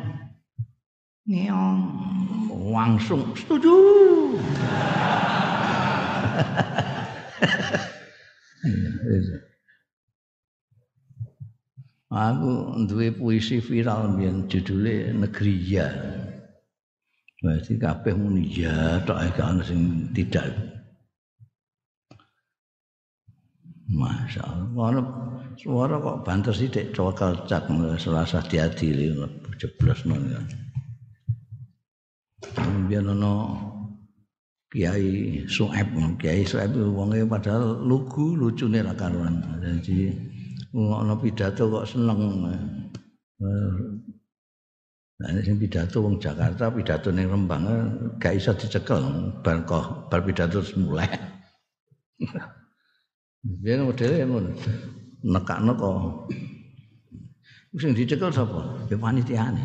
Ngeong langsung setuju. Iya, Aku duwe puisi viral mbiyen judule Negriya. Berarti kabeh muni ya tok gak ana sing tidak. Masya Allah. Mana suara kok banter sih dek cokal cak selasa diadili jeblos nol. Biar nono Kiai Su'aib, Kiai Su'aib wonge padahal lugu lucune ra karuan. Jadi ngono pidato kok seneng. Nah, ini pidato wong Jakarta, pidato ning Rembang gak iso dicekel bar kok bar pidato semula. Biar modelnya ngono. Nekakno kok. Sing dicekel sapa? Ya panitiane.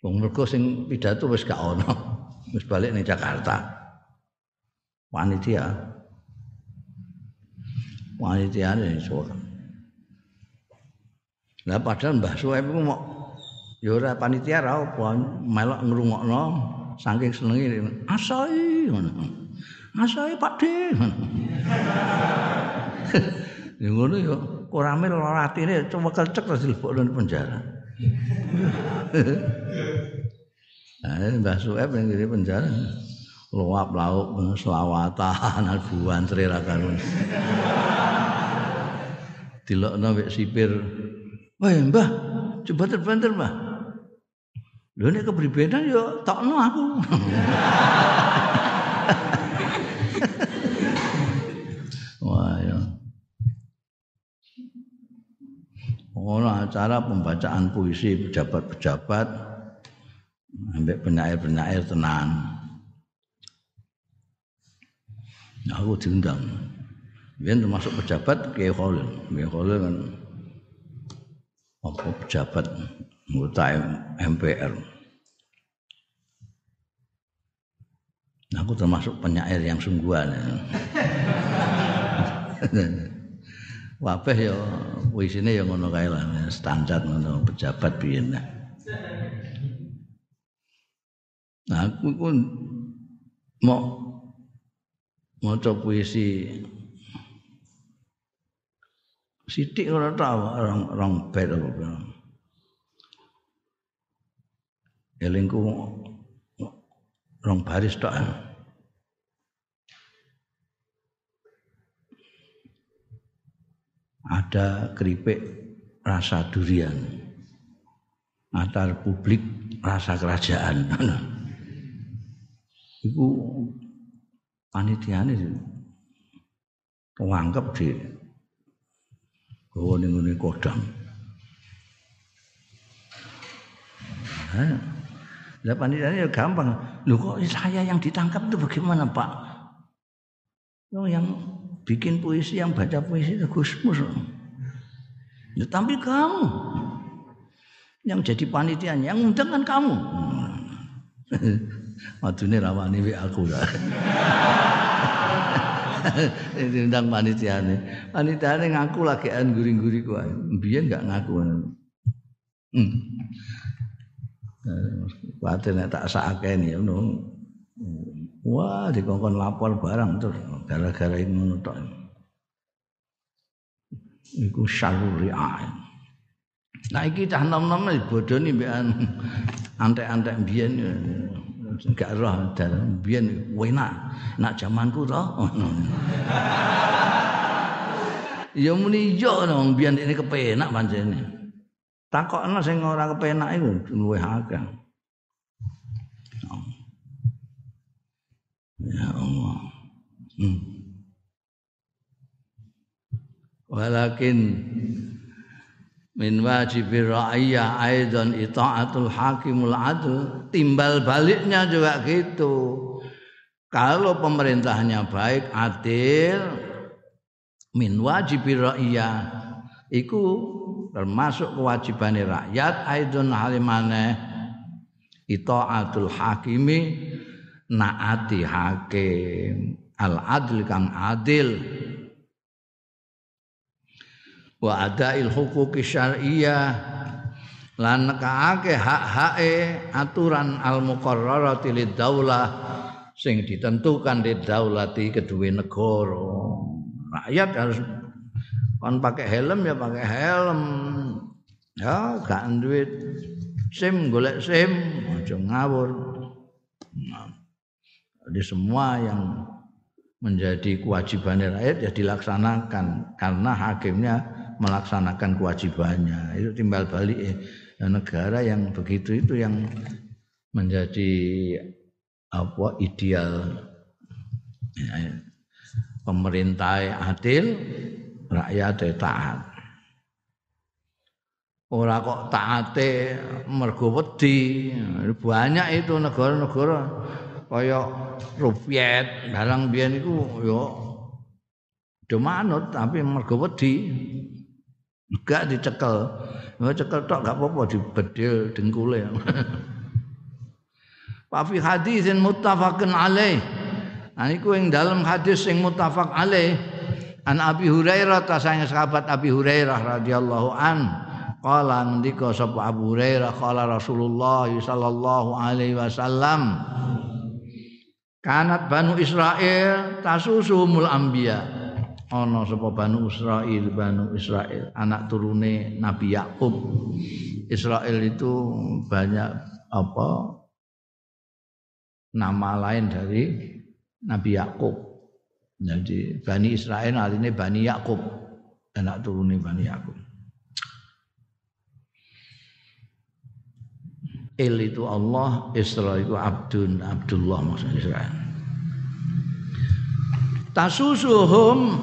Wong mergo sing pidato wis gak ono. Wis balik ning Jakarta. Panitia. Panitia ini suara. Lah padahal Mbah Suhaib ku mau ya panitia ra apa melok ngrungokno saking senenge asai ngono. Asai Pak De. Ya ngono ya ora mil atine cuma kecek terus dilebokno penjara. Nah, Mbah yang di penjara luap lauk selawatan albuan trirakan. Dilokno wek sipir. Wah, Mbah, coba terbanter, Mbah. Lho nek kepribedan yo tokno aku. Wah, ya. Ono acara pembacaan puisi pejabat-pejabat ambek penyair-penyair tenan. Nah, aku diundang. Biar termasuk pejabat Kiai Khalil. Kiai Khalil kan apa pejabat anggota MPR. Aku termasuk penyair yang sungguhan. Wabeh ya puisine ya ngono kae lah standar ngono pejabat biyen. Nah, aku pun mau maca puisi sithik ora tau orang orang bed apa Elingku rong baris tok. Ada keripik rasa durian. Ada republik rasa kerajaan. iku panitiane wangkep di gawa ning ngene kodang. Lah panitiane ya gampang. Lho kok saya yang ditangkap itu bagaimana, Pak? Oh, yang bikin puisi, yang baca puisi itu Gusmus. Ya, tapi kamu yang jadi panitianya, yang undang kan kamu. Madune rawani wek aku ya. Diundang panitiane. Panitiane ngaku lagi an guri-guri ku. Biyen enggak ngaku. Hmm. Kuwatir nek tak sakake ya ngono. Wah, dikongkon lapor barang terus gara-gara ngono tok. Iku syaruri Nah iki cah nom-nom bodoni mbek antek-antek biyen gak roh dalan biyen enak nak zamanku to ya muni yo nang biyen ini kepenak pancene. Takokno sing ora kepenak iku luwih akeh. Ya Allah. Hmm. walakin min wajibir ra'iyah aidan itaatul hakimul adl. Timbal baliknya juga gitu. Kalau pemerintahnya baik adil min wajibir ra'iyah. Iku termasuk kewajiban rakyat aidon halimane. Itaatul hakimi naati hakim. Al adil kang adil wa adail huquqi syar'iyyah lan nekaake hak-hake aturan al muqarrarati lid daulah sing ditentukan di daulati kedua negara. Rakyat harus kon pakai helm ya pakai helm. Ya gak duit. Sim golek sim aja ngawur. Nah, jadi semua yang menjadi kewajiban rakyat ya dilaksanakan karena hakimnya melaksanakan kewajibannya. Itu timbal balik eh, negara yang begitu itu yang menjadi apa ideal. Ya, pemerintah adil rakyat taat. Ora kok taate mergo wedi. Banyak itu negara-negara. Kaya Soviet barang biyen iku yo do manut tapi mergo wedi gak dicekel. Nggak cekel tok gak apa-apa dibedil dengkule Pak fi hadisin muttafaqun alaih. Nah iku ing dalam hadis sing muttafaq alaih. An Abi Hurairah ta sahabat Abi Hurairah radhiyallahu an Qala ngendika sapa Abu Hurairah qala Rasulullah sallallahu alaihi wasallam Kanat Banu Israel tasusumul anbiya ana sapa Banu Israel Banu Israel anak turune Nabi Yakub. Israel itu banyak apa nama lain dari Nabi Yakub. Jadi Bani Israel artinya Bani Yakub. Anak turune Bani Yakub. Il itu Allah, Isra itu Abdun, Abdullah maksudnya. Tasusuhum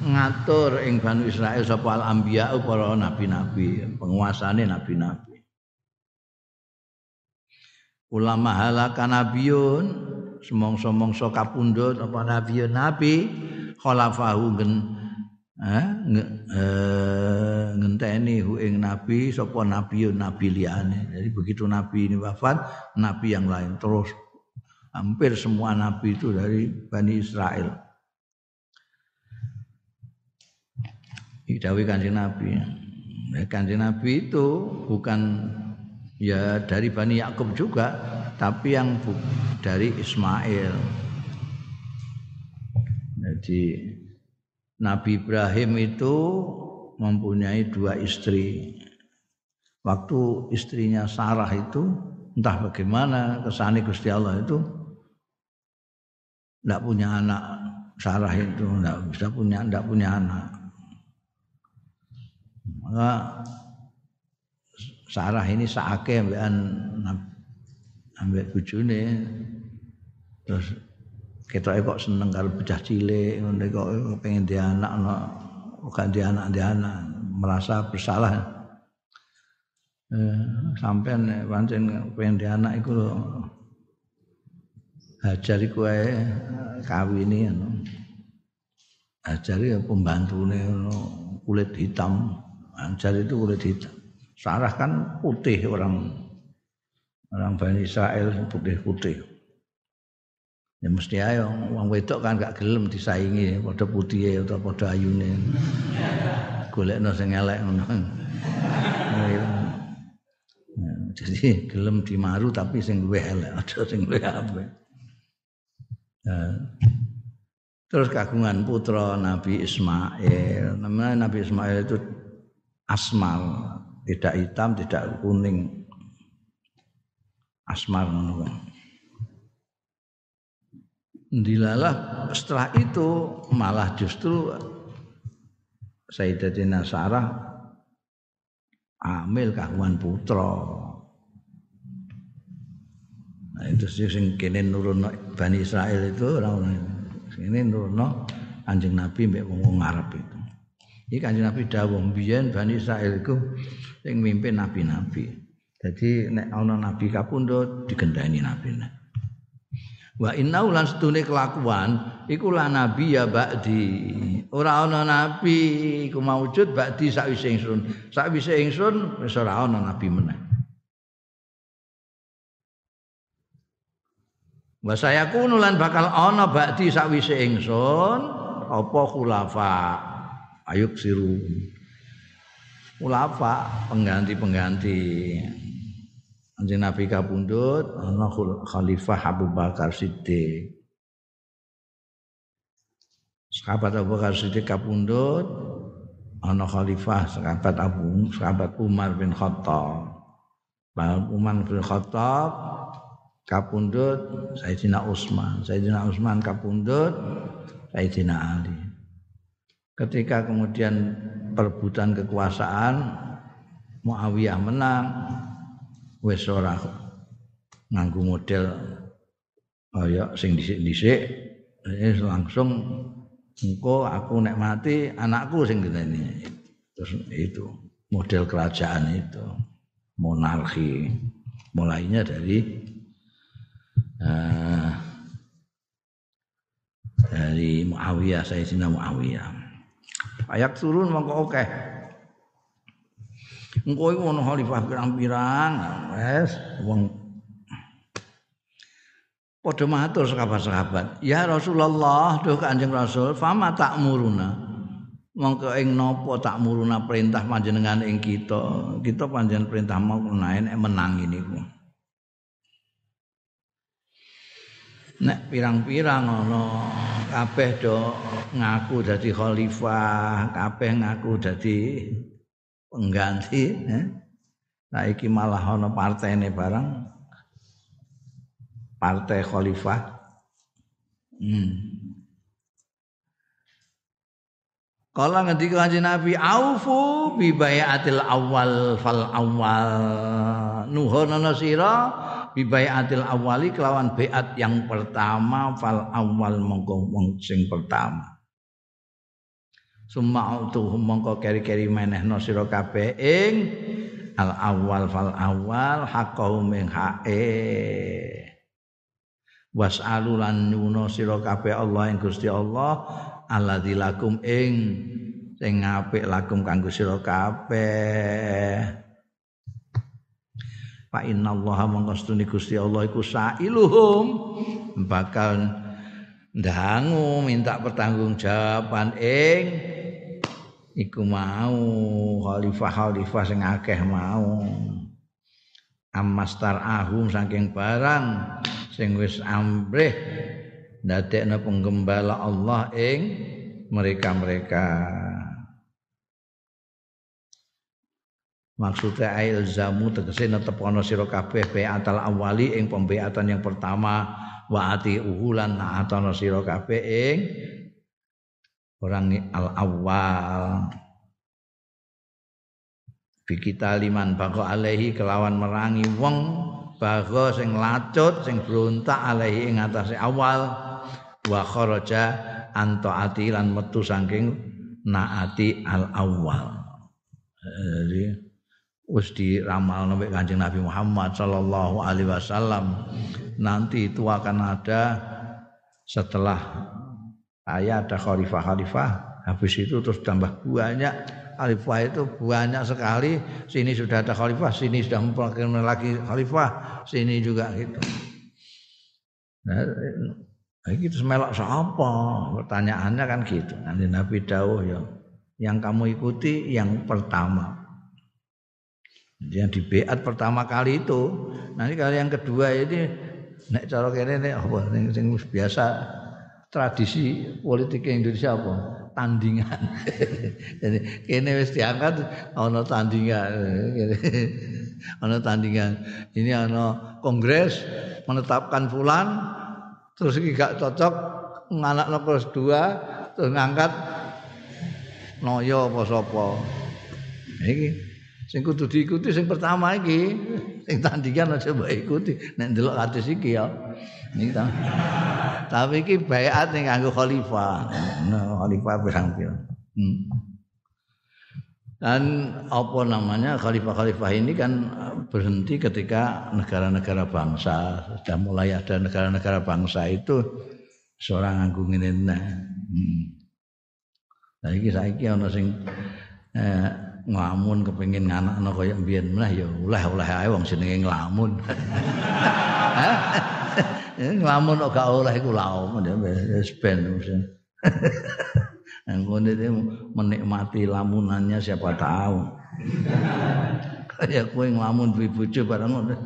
ngatur ing Banu Israel sapa al anbiya para nabi-nabi, penguasane nabi-nabi. Ulama halaka nabiyun semongso-mongso kapundhut apa nabiyun nabi khalafahu gen eh, ngenteni hu ing nabi sapa nabi nabi liyane. Jadi begitu nabi ini wafat, nabi yang lain terus hampir semua nabi itu dari Bani Israel. Didawi kanjeng Nabi. Nah, kanjeng Nabi itu bukan ya dari Bani Yakub juga, tapi yang dari Ismail. Jadi Nabi Ibrahim itu mempunyai dua istri. Waktu istrinya Sarah itu entah bagaimana kesani Gusti Allah itu tidak punya anak. Sarah itu tidak bisa punya tidak punya anak. Maka Sarah ini saake ambekan ambek bojone terus ketoke kok seneng karo bocah cilik ngene kok pengen di anak no gak di anak di anak merasa bersalah eh, sampean pancen pengen di anak iku lho Hajar iku ae kawini ngono. Hajar ya pembantune kulit hitam. Hajar itu kulit hitam. Sarah kan putih orang orang Bani Israel putih-putih. Ya mesti ayo wong wedok kan gak gelem disaingi padha putihe atau padha ayune. Golekno sing elek ngono. Ya, jadi gelem dimaru tapi sing luwih elek aja sing luwih apik. Nah, terus kagungan putra Nabi Ismail. Namanya Nabi Ismail itu asmal, tidak hitam, tidak kuning. Asmal ngono. Dilalah setelah itu malah justru Sayyidatina Sarah amil kagungan putra. Nah, itu sih sing kene nurun Bani Israel itu orang ini nurun Kanjeng Nabi mbek wong Arab itu. Iki Kanjeng Nabi dawuh biyen Bani Israel iku sing mimpin nabi-nabi. Jadi nek ana nabi kapundhut digendani nabi. Wa inna ulan setune kelakuan iku la nabi ya ba'di. Ora ana nabi iku maujud ba'di sakwise ingsun. Sakwise ingsun wis ora ana nabi meneh. Wa sayakunu lan bakal ana ba'di sakwise ingsun apa khulafa ayuk siru. Khulafa pengganti-pengganti. Anjing Nabi kapundut ana Khalifah Abu Bakar Siddiq. Sahabat Abu Bakar Siddiq kapundut ana Khalifah sahabat Abu sahabat Umar bin Khattab. Umar bin Khattab kapundut Sayyidina Utsman, Sayyidina Utsman kapundut Sayyidina Ali. Ketika kemudian perebutan kekuasaan Muawiyah menang wis ora nganggo model kaya sing dhisik-dhisik langsung engko aku nek mati anakku sing ini terus itu model kerajaan itu monarki mulainya dari uh, dari Muawiyah Sayyidina Muawiyah ayak turun mongko oke engko iku ono khalifah pirang-pirang wes wong padha matur sahabat-sahabat. Ya Rasulullah duh Kanjeng Rasul fama tak muruna? Mongko ing napa tak muruna perintah panjenengan ing kita? Kita panjenengan perintah mau naen menang niku nek pirang-pirang ana kabeh do ngaku dadi khalifah kabeh ngaku dadi pengganti eh? nah iki malah ana partene barang partai khalifah hmm. Kala ngendika kanjeng Nabi aufu bi bayatil awal fal awal. Nuhonono sira bi bayatil awali kelawan beat yang pertama fal awal mongko sing pertama. Summa autuhum mongko keri-keri menehno sira kabeh ing al awal fal awal haqqahum ing hae. Was'alu lan nyuno sira kabeh Allah ing Gusti Allah alladzi lakum ing sing apik lakum kanggo sira kabeh Fa inna Allah mangkastuni Gusti Allah iku sailuhum bakal ndangu minta pertanggungjawaban ing iku mau khalifah-khalifah sing akeh mau amastar ahum saking barang sing wis ambrih ndadekna penggembala Allah ing mereka-mereka. Maksudnya ail zamu tegese netepono sira kabeh beatal awali ing pembeatan yang pertama. Wa ati uhulan naatono sira kabeh ing orang al awal Bikita liman bako alaihi kelawan merangi wong bago sing lacut sing berontak alaihi ing atase awal. Wa kharaja antaati lan metu saking naati al awal jadi wis diramal nabi Kanjeng Nabi Muhammad sallallahu alaihi wasallam nanti itu akan ada setelah saya ada khalifah-khalifah habis itu terus tambah banyak khalifah itu banyak sekali sini sudah ada khalifah sini sudah memperkenalkan lagi khalifah sini juga gitu nah, Iki terus melok sapa? Pertanyaannya kan gitu. Nanti Nabi dawuh ya, yang kamu ikuti yang pertama. Yang di beat pertama kali itu. Nanti kali yang kedua ini nek cara kene nek apa sing biasa tradisi politik Indonesia apa? Tandingan. Jadi kene wis diangkat ana tandingan. ana tandingan. Ini ana kongres menetapkan fulan terus iki gak cocok nganakno kelas 2 terus ngangkat noyo apa sapa iki sing kudu diikuti sing pertama iki sing tandingan aja mbok ikuti nek ndelok hadis iki ya niki ta tapi iki baiat ning kanggo khalifah nah khalifah pirang-pirang hmm. Dan apa namanya khalifah-khalifah ini kan eh, berhenti ketika negara-negara bangsa sudah mulai ada negara-negara bangsa itu seorang anggung ini nah. Hmm. Nah iki saiki ana sing eh, nglamun kepengin nganakno kaya mbiyen meneh ya oleh-oleh ae wong jenenge nglamun. nglamun kok gak oleh iku laum wis ben. Menikmati lamunannya siapa tahu. Kayak kue ngelamun bojo barang ngono.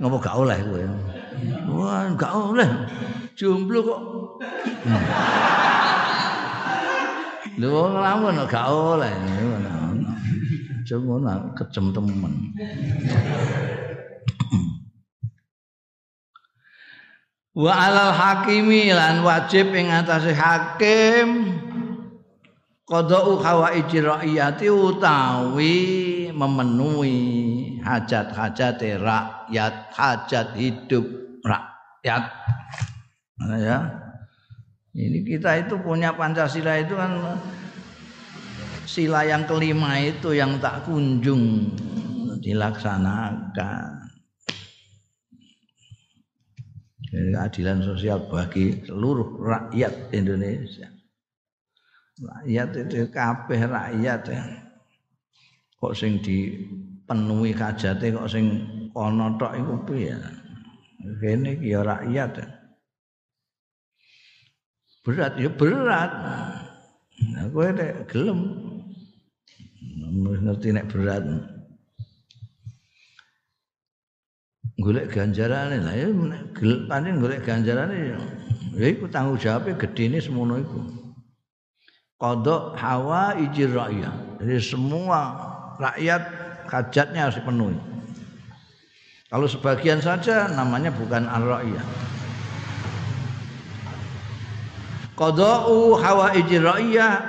Ngopo gak oleh kowe. Wah, gak oleh. Jomblo kok. Lho ngelamun gak oleh. Cuma kejem temen. wa alal hakimi lan wajib ing atase hakim qada'u hawaiji rakyati utawi memenuhi hajat-hajat rakyat hajat hidup rakyat nah, ya ini kita itu punya Pancasila itu kan sila yang kelima itu yang tak kunjung dilaksanakan keadilan sosial bagi seluruh rakyat Indonesia. Rakyat itu kabeh rakyat ya. Kok sing dipenuhi hajate kok sing kono tok iku piye? Kene iki ya rakyat. Ya. Berat ya berat. Nah, kowe nek gelem. Ngerti nek berat. golek ganjarane lah ya pancen golek ganjarane ya. Iku tanggung jawabnya gedene semono iku. Kodok hawa ijir rakyat. Jadi semua rakyat hajatnya harus dipenuhi. Kalau sebagian saja namanya bukan al-rakyat qada'u hawa ijir rakyat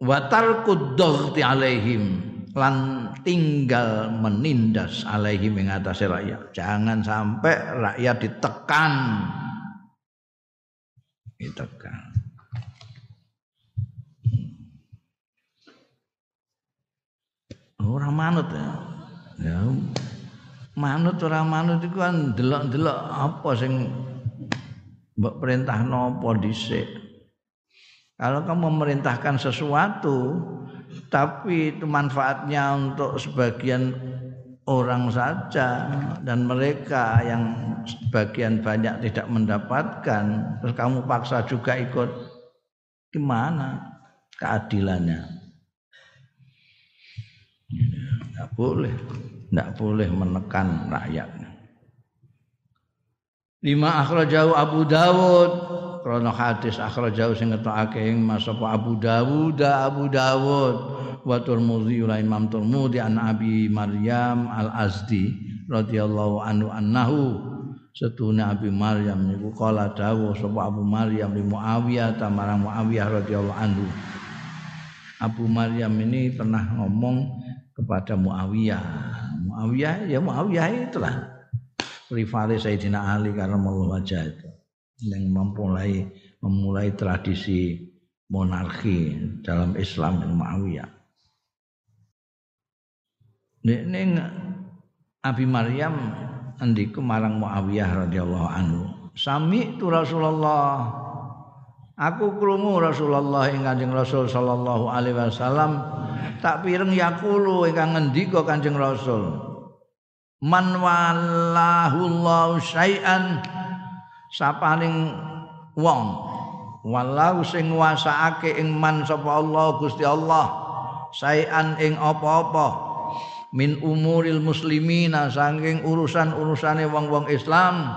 wa tarkud alaihim lan tinggal menindas alaihi mengatasi rakyat. Jangan sampai rakyat ditekan. Ditekan. Orang manut ya. Ya. Manut orang manut itu kan delok-delok apa sing mbok perintah nopo dhisik. Kalau kamu memerintahkan sesuatu, tapi itu manfaatnya untuk sebagian orang saja dan mereka yang sebagian banyak tidak mendapatkan terus kamu paksa juga ikut gimana keadilannya tidak boleh tidak boleh menekan rakyat lima akhrajahu Abu Dawud. Krono hadis akhrajahu sing ngetokake ing Mas Abu Dawud Abu Dawud. Wa Tirmidzi la Imam Tirmidzi an Abi Maryam Al Azdi radhiyallahu anhu annahu setuna Abi Maryam niku kala dawuh sapa Abu Maryam li Muawiyah tamarang Muawiyah radhiyallahu anhu. Abu Maryam ini pernah ngomong kepada Muawiyah. Muawiyah ya Muawiyah itulah rivalis Sayyidina Ali karena wajah itu yang memulai memulai tradisi monarki dalam Islam yang Muawiyah. Ini Abi Maryam andiku marang Muawiyah radhiyallahu anhu. Sami tu Rasulullah. Aku krungu Rasulullah ing Kanjeng Rasul sallallahu alaihi wasallam tak pireng yakulu ingkang ngendika Kanjeng Rasul. Man wallahu Allah syai'an. Sapaning wong. Walau sing nguasaake ing man sapa Allah Gusti Allah. Saean ing apa-apa. Min umuril muslimina saking urusan-urusane wong-wong Islam.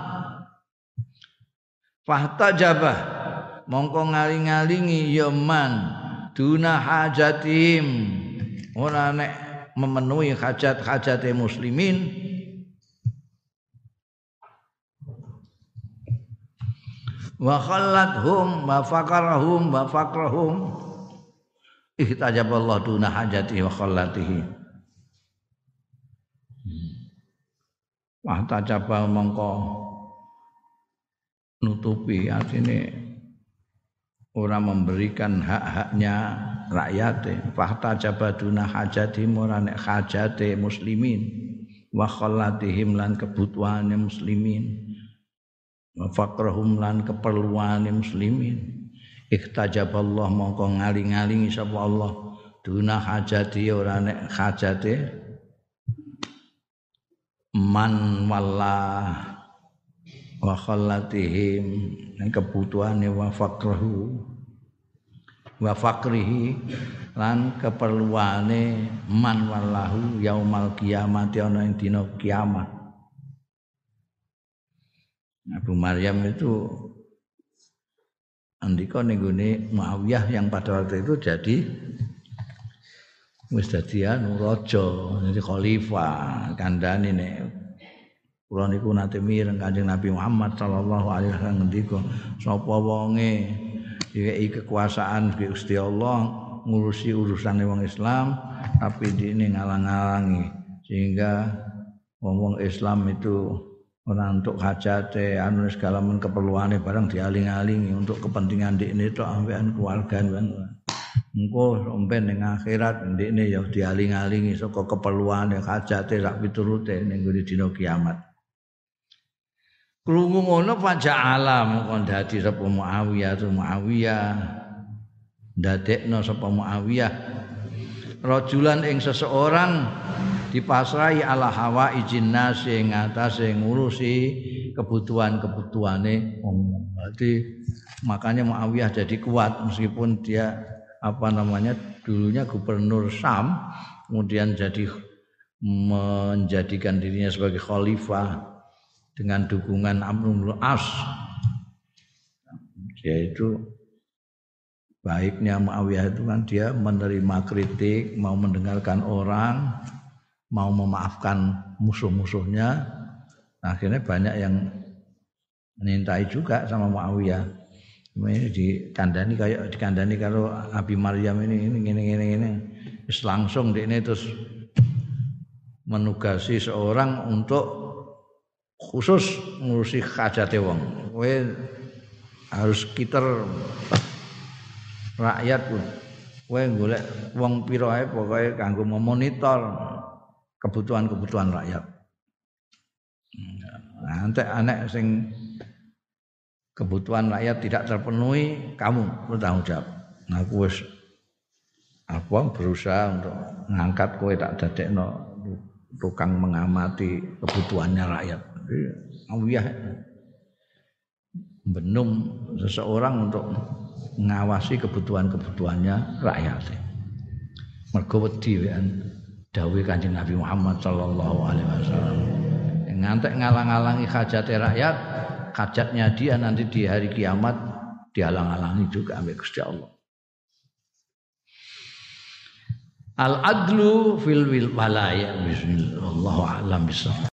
Fahtajabah. Mongko ngaling-alingi ya man duna hajatim. Ora nek memenuhi hajat-hajate muslimin wa khallathum wa faqarahum wa faqrahum ihtajaballahu duna hajati wa khallatihi. Wa tajaba mongko nutupi artine ora memberikan hak-haknya rakyat fahta jabaduna hajati ora nek hajate muslimin. Wa khallatihim lan kebutuhane muslimin fakrahum lan keperluan muslimin. Ikhtajaballah mongko ngaling-alingi sapa Allah. Duna hajati ora nek hajate. Man wallah wa khallatihim. Nek kebutuhane wa fakrahu wa fakrihi lan keperluane man wallahu yaumal kiamat ana ing kiamat Abu Maryam itu andika ning Muawiyah yang pada waktu itu jadi wis dadi anu raja, jadi khalifah kandhane nek Kula niku nate mireng Kanjeng Nabi Muhammad sallallahu alaihi wasallam ngendika sapa wonge diweki kekuasaan Gusti Allah ngurusi urusane wong Islam tapi dene ngalang-alangi. Sehingga wong Islam itu ora untuk hajate anu segala men keperluane barang dialing-alingi. Untuk kepentingan dikne tok ambekan keluarga engko sampean ning akhirat ndekne ya dialing-alingi saka keperluane hajate sak piturute ning dina kiamat. Krungu ngono pajak alam kon dadi sapa Muawiyah tu Muawiyah. Ndadekno sapa Muawiyah. Rajulan ing seseorang dipasrai ala hawa izin nasi ing atase ngurusi kebutuhan-kebutuhane wong. Berarti makanya Muawiyah jadi kuat meskipun dia apa namanya dulunya gubernur Sam kemudian jadi menjadikan dirinya sebagai khalifah dengan dukungan Amrul As yaitu baiknya Muawiyah itu kan dia menerima kritik mau mendengarkan orang mau memaafkan musuh-musuhnya nah, akhirnya banyak yang menintai juga sama Muawiyah. Ini dikandani kayak dikandani kalau Abi Maryam ini ini ini ini ini. Langsung di ini terus menugasi seorang untuk khusus ngurusi hajate wong. Kowe harus kiter rakyat kowe golek wong pira ae pokoke kanggo memonitor kebutuhan-kebutuhan rakyat. Nah, nanti anak sing kebutuhan rakyat tidak terpenuhi kamu bertanggung jawab. Nah aku wis apa berusaha untuk ngangkat kowe tak dadekno tukang mengamati kebutuhannya rakyat. Awiyah benum seseorang untuk mengawasi kebutuhan-kebutuhannya rakyat. Mergo wedi dawuh Kanjeng Nabi Muhammad sallallahu alaihi wasallam. Ngantek ngalang-alangi hajat rakyat, hajatnya dia nanti di hari kiamat dialang-alangi juga oleh Gusti Allah. Al adlu fil wilaya bismillah. Allahu a'lam